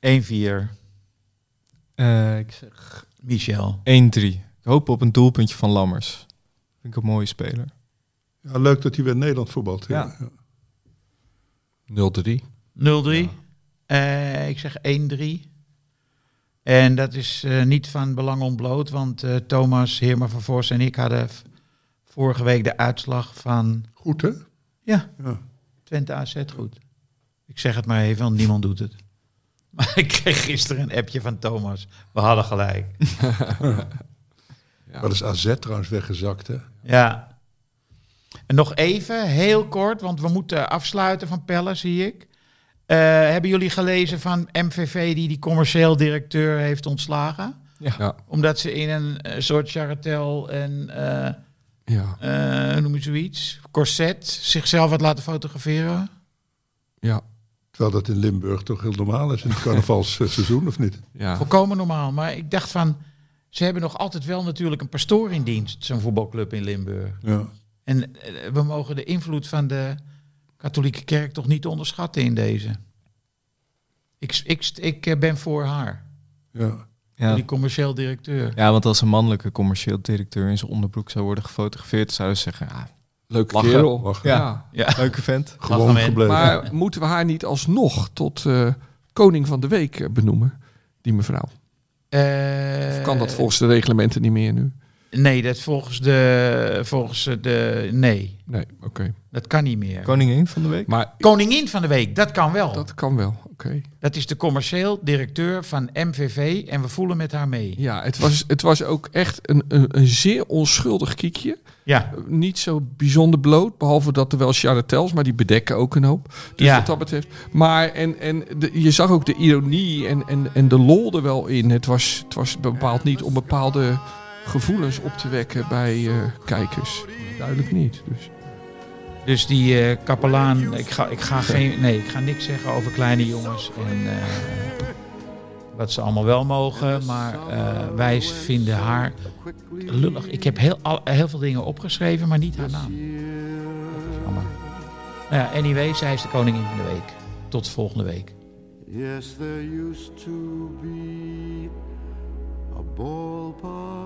1-4. Eh, ik zeg Michel. 1-3. Ik hoop op een doelpuntje van Lammers. Vind ik een mooie speler. Ja, leuk dat hij weer Nederland voetbalt. Ja. Ja. Ja. 0-3. 0-3. Eh, ik zeg 1-3. En dat is eh, niet van belang ontbloot, want eh, Thomas, Heerma van Vos en ik hadden vorige week de uitslag van Goed, hè? ja, Ja. Twente AZ goed. Ik zeg het maar even, want niemand doet het. Maar ik kreeg gisteren een appje van Thomas. We hadden gelijk. Wat is AZ trouwens weggezakt, hè? Ja. En nog even, heel kort, want we moeten afsluiten van Pelle, zie ik. Eh, hebben jullie gelezen van MVV die die commercieel directeur heeft ontslagen? Ja. Omdat ze in een eh, soort charatel en, eh, Ja. eh, noem je zoiets, corset, zichzelf had laten fotograferen? Ja. Terwijl dat in Limburg toch heel normaal is in het carnavalsseizoen, of niet? Ja. Volkomen normaal. Maar ik dacht van, ze hebben nog altijd wel natuurlijk een pastoor in dienst, zo'n voetbalclub in Limburg. Ja. En eh, we mogen de invloed van de katholieke kerk toch niet onderschatten in deze. Ik, ik, ik eh, ben voor haar, ja. die commercieel directeur. ja, want als een mannelijke commercieel directeur in zijn onderbroek zou worden gefotografeerd, zouden ze zeggen, ah, Leuke Lachen. kerel. Lachen. Ja. Ja. leuke vent. Gewoon gebleven. Maar moeten we haar niet alsnog tot eh, koning van de week eh, benoemen? Die mevrouw. Eh, Of kan dat volgens de reglementen niet meer nu? Nee, dat volgens de, volgens de... Nee, Nee, oké. dat kan niet meer. Koningin van de week. Maar Koningin van de week, dat kan wel. Dat, dat kan wel, oké. is de commercieel directeur van MVV en we voelen met haar mee. Ja, het was, het was ook echt een, een, een zeer onschuldig kiekje. Ja, Niet zo bijzonder bloot, behalve dat er wel charretels, maar die bedekken ook een hoop. Dus Ja. wat dat betreft. Maar en, en de, je zag ook de ironie en, en, en de lol er wel in. Het was, het was bepaald niet om bepaalde gevoelens op te wekken bij eh, kijkers. Duidelijk niet. Dus. dus die eh, kapelaan, ik ga, ik, ga geen, nee, ik ga niks zeggen over kleine jongens en eh, wat ze allemaal wel mogen, maar eh, wij vinden haar lullig. Ik heb heel, al, heel veel dingen opgeschreven, maar niet haar naam. Jammer. Nou ja, anyway, zij is de koningin van de week. Tot volgende week. Yes, there used to be a ballpark